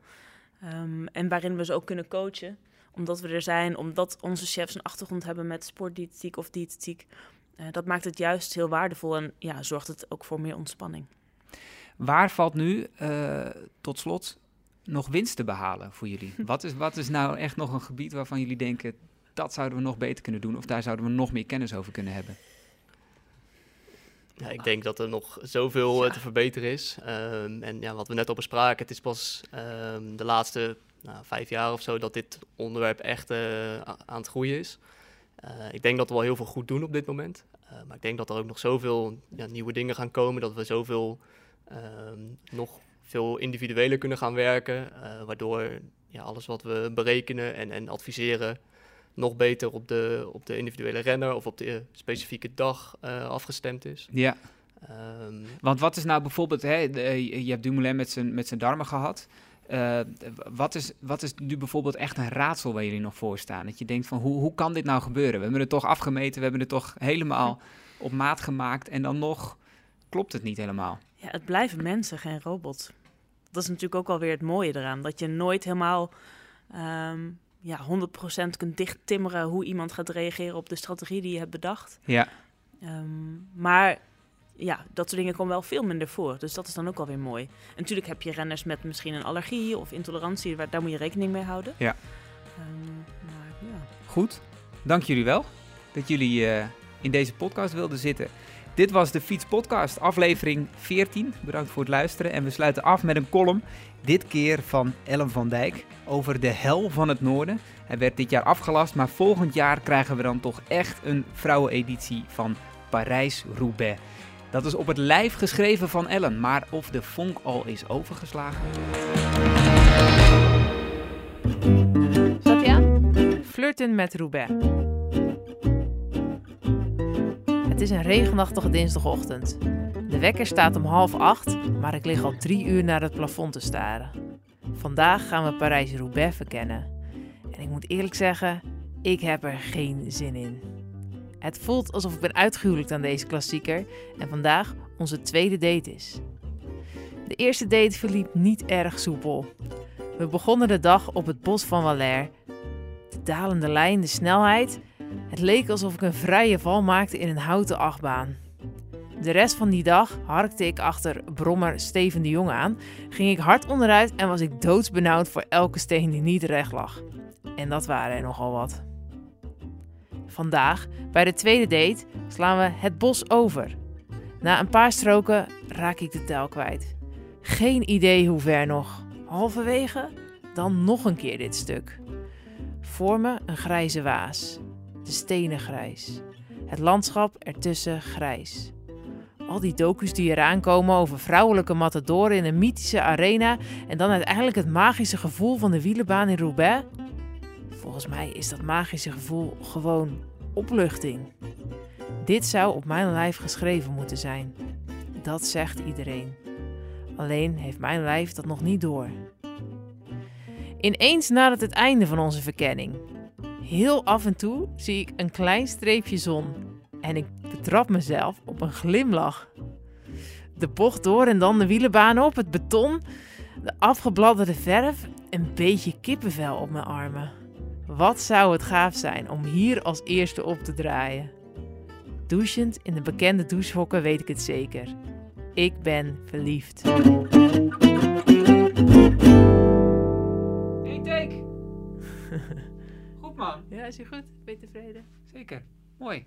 Ehm, en waarin we ze ook kunnen coachen. Omdat we er zijn, omdat onze chefs een achtergrond hebben met sportdiëtetiek of diëtetiek. Eh, dat maakt het juist heel waardevol en ja, zorgt het ook voor meer ontspanning. Waar valt nu, eh, tot slot, nog winst te behalen voor jullie? [LAUGHS] wat, is, wat is nou echt nog een gebied waarvan jullie denken... dat zouden we nog beter kunnen doen... of daar zouden we nog meer kennis over kunnen hebben? Ja, ik denk dat er nog zoveel eh, te verbeteren is. Ehm, en ja, wat we net al bespraken, het is pas ehm, de laatste nou, vijf jaar of zo dat dit onderwerp echt eh, aan het groeien is. Eh, ik denk dat we wel heel veel goed doen op dit moment. Maar ik denk dat er ook nog zoveel ja, nieuwe dingen gaan komen, dat we zoveel ehm, nog veel individueler kunnen gaan werken. waardoor ja, alles wat we berekenen en, en adviseren nog beter op de, op de individuele renner of op de specifieke dag eh, afgestemd is. Ja. Ehm, Want wat is nou bijvoorbeeld, hè, de- je hebt Dumoulin met zijn, met zijn darmen gehad. Eh, wat, is, wat is nu bijvoorbeeld echt een raadsel waar jullie nog voor staan? Dat je denkt van, hoe, hoe kan dit nou gebeuren? We hebben het toch afgemeten, we hebben het toch helemaal [LAUGHS] op maat gemaakt... en dan nog klopt het niet helemaal. Ja, het blijven mensen, geen robots. Dat is natuurlijk ook alweer het mooie eraan. Dat je nooit helemaal ehm ja, 100% kunt dichttimmeren hoe iemand gaat reageren op de strategie die je hebt bedacht. Ja. Ehm, maar ja, dat soort dingen komen wel veel minder voor. Dus dat is dan ook alweer mooi. En natuurlijk heb je renners met misschien een allergie of intolerantie. Waar, daar moet je rekening mee houden. Ja. Ehm, maar ja. Goed, dank jullie wel dat jullie eh, in deze podcast wilden zitten. Dit was de Fiets Podcast, aflevering 14. Bedankt voor het luisteren. En we sluiten af met een column, dit keer van Ellen van Dijk, over de hel van het noorden. Hij werd dit jaar afgelast, maar volgend jaar krijgen we dan toch echt een vrouweneditie van Parijs-Roubaix. Dat is op het lijf geschreven van Ellen, maar of de vonk al is overgeslagen? Je? Flirten met Roubaix. Het is een regenachtige dinsdagochtend. De wekker staat om half acht, maar ik lig al drie uur naar het plafond te staren. Vandaag gaan we Parijs-Roubaix verkennen. En ik moet eerlijk zeggen, ik heb er geen zin in. Het voelt alsof ik ben uitgehuwelijkd aan deze klassieker en vandaag onze tweede date is. De eerste date verliep niet erg soepel. We begonnen de dag op het bos van Valère. De dalende lijn, de snelheid. Het leek alsof ik een vrije val maakte in een houten achtbaan. De rest van die dag harkte ik achter brommer Steven de Jong aan, ging ik hard onderuit en was ik doodsbenauwd voor elke steen die niet recht lag. En dat waren er nogal wat. Vandaag, bij de tweede date, slaan we het bos over. Na een paar stroken raak ik de tel kwijt. Geen idee hoe ver nog. Halverwege? Dan nog een keer dit stuk. Voor me een grijze waas. De stenen grijs. Het landschap ertussen grijs. Al die docus die eraan komen over vrouwelijke matadoren in een mythische arena en dan uiteindelijk het magische gevoel van de wielenbaan in Roubaix. Volgens mij is dat magische gevoel gewoon opluchting. Dit zou op mijn lijf geschreven moeten zijn. Dat zegt iedereen. Alleen heeft mijn lijf dat nog niet door. Ineens nadert het einde van onze verkenning. Heel af en toe zie ik een klein streepje zon en ik betrap mezelf op een glimlach. De bocht door en dan de wielenbaan op, het beton, de afgebladderde verf, een beetje kippenvel op mijn armen. Wat zou het gaaf zijn om hier als eerste op te draaien? Douchend in de bekende douchehokken weet ik het zeker. Ik ben verliefd. Eén take. [LAUGHS] Goed man. Ja, is je goed? Ben je tevreden? Zeker. Mooi.